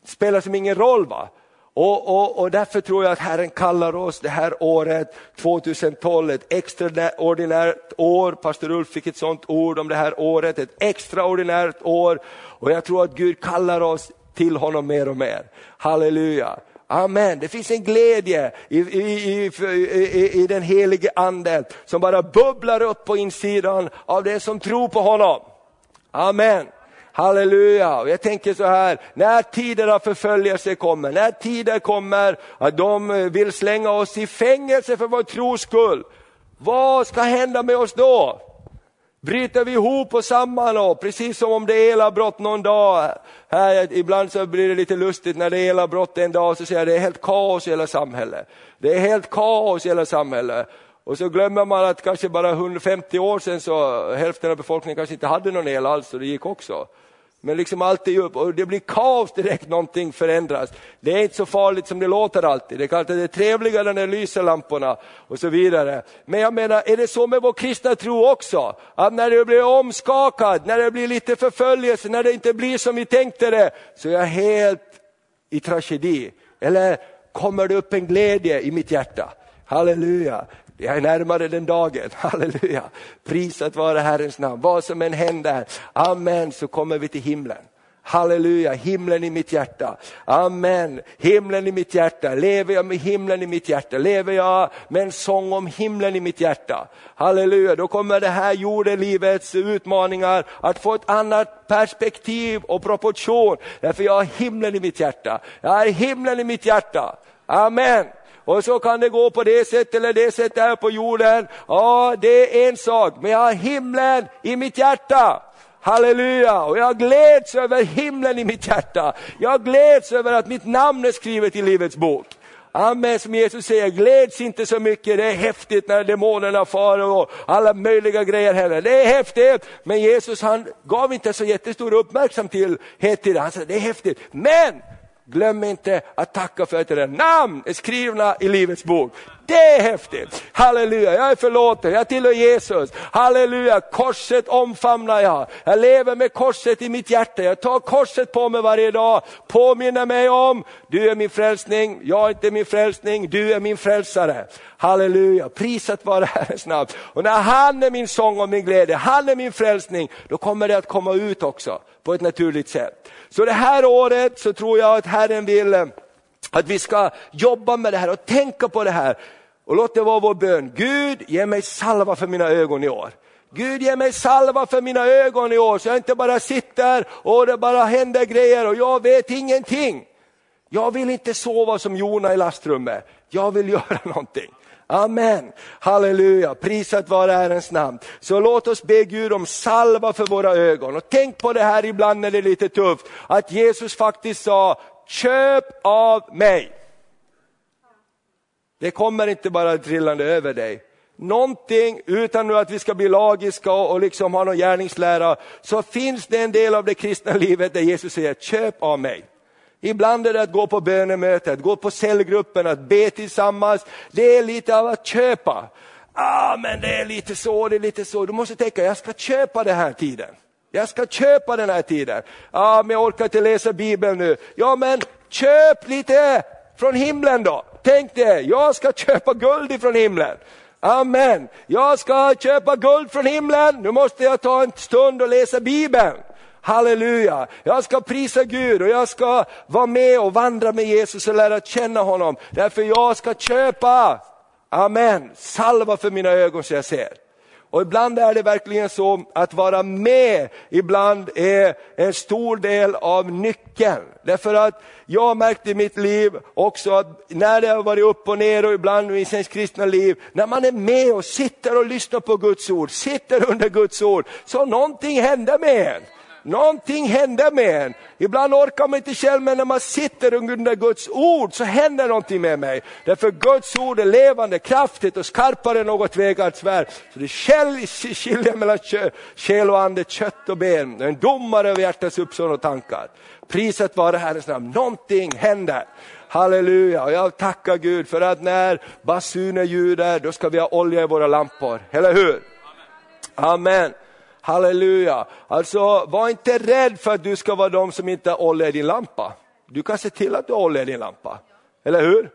spelar som ingen roll. va. Och, och, och, därför tror jag att Herren kallar oss det här året 2012, ett extraordinärt år. Pastor Ulf fick ett sånt ord om det här året, ett extraordinärt år. Och jag tror att Gud kallar oss till honom mer och mer. Halleluja. Amen. Det finns en glädje i, i, i, i, den helige anden som bara bubblar upp på insidan av den som tror på honom. Amen. Halleluja! Och jag tänker så här, när tider av förföljelse kommer, när tider kommer att de eh, vill slänga oss i fängelse för vår tros skull, vad ska hända med oss då? Bryter vi ihop och samman och precis som om det är elavbrott någon dag. Här, ibland så blir det lite lustigt när det är elavbrott en dag så säger jag det är helt kaos i hela samhället. Det är helt kaos i hela samhället. Och så glömmer man att kanske bara 150 år sedan så hälften av befolkningen kanske inte hade någon el alls och det gick också. Men liksom allt är upp och det blir kaos direkt någonting förändras. Det är inte så farligt som det låter alltid. Det är klart att det är trevligare när det lyser lamporna och så vidare. Men jag menar, är det så med vår kristna tro också? Att när det blir omskakad, när det blir lite förföljelse, när det inte blir som vi tänkte det, så är jag helt i tragedi. Eller kommer det upp en glädje i mitt hjärta? Halleluja. Jag är närmare den dagen, [laughs] halleluja. Prisat vare Herrens namn. Vad som än händer, amen, så kommer vi till himlen. Halleluja, himlen i mitt hjärta. Amen, himlen i mitt hjärta. Lever jag med himlen i mitt hjärta? Lever jag med en sång om himlen i mitt hjärta? Halleluja, då kommer det här jordelivets utmaningar att få ett annat perspektiv och proportion. Därför jag har himlen i mitt hjärta. Jag har himlen i mitt hjärta. Amen. Och så kan det gå på det sättet eller det sättet här på jorden. Ja, det är en sak, men jag har himlen i mitt hjärta. Halleluja! Och jag gläds över himlen i mitt hjärta. Jag gläds över att mitt namn är skrivet i Livets bok. Amen, som Jesus säger, gläds inte så mycket, det är häftigt när demonerna far och alla möjliga grejer händer. Det är häftigt, men Jesus han gav inte så jättestor uppmärksamhet till det. Han sa, det är häftigt, men Glöm inte att tacka för att era namn är skrivna i Livets bok. Det är häftigt! Halleluja, jag är förlåten, jag tillhör Jesus. Halleluja, korset omfamnar jag. Jag lever med korset i mitt hjärta, jag tar korset på mig varje dag. Påminner mig om, du är min frälsning, jag är inte min frälsning, du är min frälsare. Halleluja, prisat vare Herrens namn. Och när han är min sång och min glädje, han är min frälsning, då kommer det att komma ut också på ett naturligt sätt. Så det här året så tror jag att Herren vill eh, att vi ska jobba med det här och tänka på det här. Och låt det vara vår bön. Gud, ge mig salva för mina ögon i år. Gud ge mig salva för mina ögon i år så jag inte bara sitter och det bara händer grejer och jag vet ingenting. Jag vill inte sova som Jona i lastrummet. Jag vill göra [laughs] någonting. Amen, halleluja, prisat vare Herrens namn. Så låt oss be Gud om salva för våra ögon. Och tänk på det här ibland när det är lite tufft, att Jesus faktiskt sa, köp av mig. Det kommer inte bara trillande över dig. Någonting, utan nu att vi ska bli lagiska och liksom ha någon gärningslära, så finns det en del av det kristna [laughs] livet där Jesus säger, köp av mig. Ibland är det att gå på bönemötet, gå på cellgruppen, att be tillsammans. Det är lite av att köpa. Ah, men det är lite så, det är lite så. Du måste tänka, jag ska köpa den här tiden. Jag ska köpa den här tiden. Ah, men jag orkar inte läsa Bibeln nu. Ja, men köp lite från himlen då. Tänk dig, jag ska köpa guld ifrån himlen. Amen. Jag ska köpa guld från himlen. Nu måste jag ta en stund och läsa Bibeln. Halleluja, jag ska prisa Gud och jag ska vara med och vandra med Jesus och lära känna honom. Därför jag ska köpa, amen, salva för mina ögon så jag ser. Och ibland är det verkligen så att vara med, ibland är en stor del av nyckeln. Därför att jag märkte i mitt liv också att när det har varit upp och ner och ibland i sin kristna liv, när man är med och sitter och lyssnar på Guds ord, sitter under Guds ord, så någonting händer med en. Någonting händer med en. Ibland orkar man inte själv, men när man sitter under Guds ord så händer någonting med mig. Därför Guds ord är levande, kraftigt och skarpare än något tvegat svärd. Så det skiljer mellan själ och ande, kött och ben. En domare över hjärtats uppsåt och tankar. Priset vare Herrens namn. Någonting händer. Halleluja, och jag tackar Gud för att när basunen ljuder, då ska vi ha olja i våra lampor. Eller hur? Amen. Halleluja. Alltså var inte rädd för att du ska vara de som inte har olja i din lampa. Du kan se till att du har olja i din lampa. Eller hur?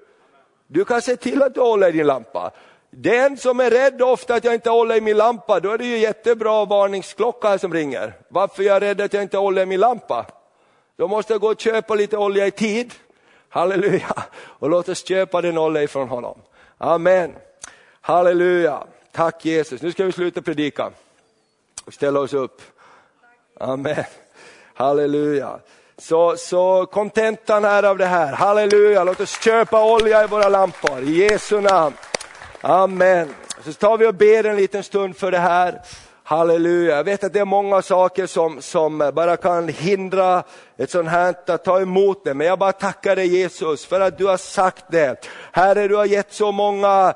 Du kan se till att du har olja i din lampa. Den som är rädd ofta att jag inte har olja i min lampa, då är det ju jättebra varningsklocka som ringer. Varför är jag rädd att jag inte har olja i min lampa? Då måste jag gå och köpa lite olja i tid. Halleluja. Och låt oss köpa den olja ifrån honom. Amen. Halleluja. Tack Jesus. Nu ska vi sluta predika och ställa oss upp. Amen. Halleluja. Så, så kontentan är av det här, halleluja, låt oss köpa olja i våra lampor i Jesu namn. Amen. Så tar vi och ber en liten stund för det här. Halleluja, jag vet att det är många saker som, som bara kan hindra ett sånt här att ta emot det, men jag bara tackar dig Jesus för att du har sagt det. Herre, du har gett så många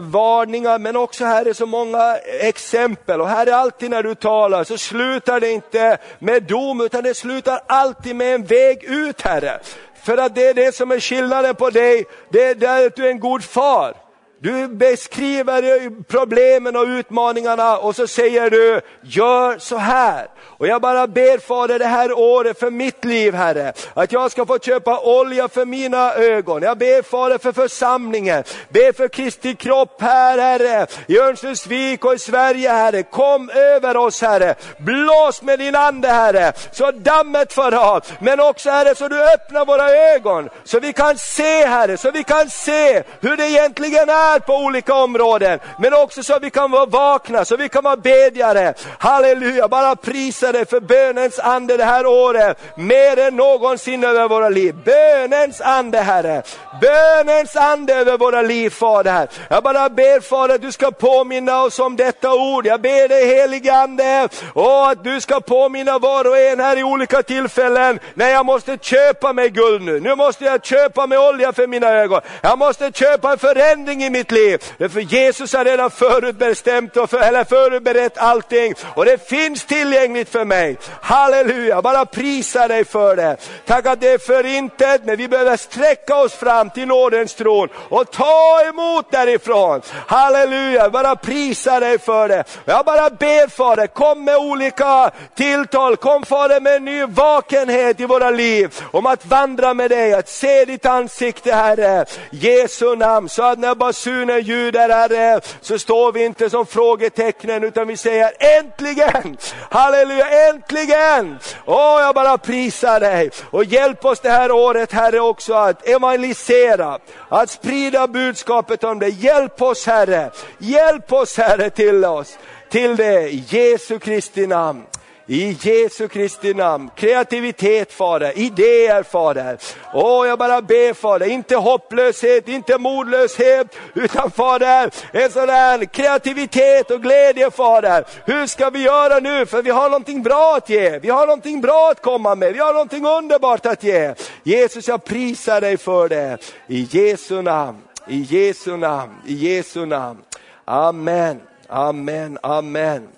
varningar, men också Herre så många exempel. Och Herre, alltid när du talar så slutar det inte med dom, utan det slutar alltid med en väg ut Herre. För att det är det som är skillnaden på dig, det är att du är en god far. Du beskriver problemen och utmaningarna och så säger du, gör så här. Och jag bara ber Fader det här året för mitt liv Herre, att jag ska få köpa olja för mina ögon. Jag ber Fader för församlingen, ber för Kristi kropp här Herre, i Örnsköldsvik och i Sverige Herre. Kom över oss Herre, blås med din ande Herre, så dammet far av. Men också Herre, så du öppnar våra ögon, så vi kan se Herre, så vi kan se hur det egentligen är på olika områden. Men också så vi kan vara vakna, så vi kan vara bedjare. Halleluja, bara prisa dig för bönens ande det här året, mer än någonsin över våra liv. Bönens ande Herre, bönens ande över våra liv Fader. Jag bara ber Fader att du ska påminna oss om detta ord. Jag ber dig helige Ande, och att du ska påminna var och en här i olika tillfällen, när jag måste köpa mig guld nu. Nu måste jag köpa mig olja för mina ögon. Jag måste köpa en förändring i mitt liv. För Jesus har redan förutbestämt och för, eller förberett allting. Och det finns tillgängligt för mig. Halleluja, bara prisa dig för det. Tack att det är förintet, men vi behöver sträcka oss fram till nådens tron och ta emot därifrån. Halleluja, bara prisa dig för det. Jag bara ber Fader, kom med olika tilltal, kom Fader med en ny vakenhet i våra liv. Om att vandra med dig, att se ditt ansikte Herre. Jesu namn, så att när jag bara basunen ljuder Herre, så står vi inte som frågetecknen utan vi säger äntligen, halleluja, äntligen! Åh, jag bara prisar dig och hjälp oss det här året Herre också att evangelisera, att sprida budskapet om dig. Hjälp oss Herre, hjälp oss Herre till oss, till det i Jesu Kristi namn. I Jesu Kristi namn. Kreativitet Fader, idéer Fader. Åh, jag bara ber Fader, inte hopplöshet, inte modlöshet, utan Fader, en sån där kreativitet och glädje Fader. Hur ska vi göra nu? För vi har någonting bra att ge, vi har någonting bra att komma med, vi har någonting underbart att ge. Jesus, jag prisar dig för det. I Jesu namn, i Jesu namn, i Jesu namn. Amen, amen, amen.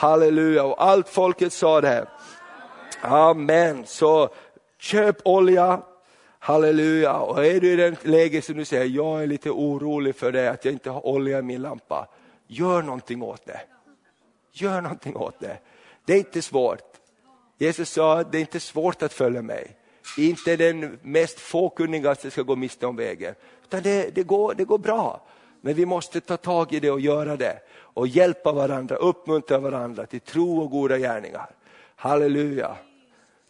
Halleluja, och allt folket sa det. Amen, så köp olja, halleluja. Och är du i den läget som du säger, jag är lite orolig för det, att jag inte har olja i min lampa. Gör någonting åt det. Gör någonting åt det. Det är inte svårt. Jesus sa, det är inte svårt att följa mig. Inte den mest fåkunnigaste ska gå miste om vägen. Utan det, det, går, det går bra. Men vi måste ta tag i det och göra det och hjälpa varandra, uppmuntra varandra till tro och goda gärningar. Halleluja!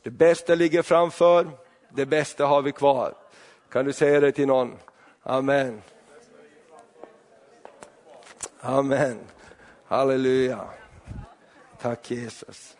Det bästa ligger framför, det bästa har vi kvar. Kan du säga det till någon? Amen. Amen. Halleluja. Tack Jesus.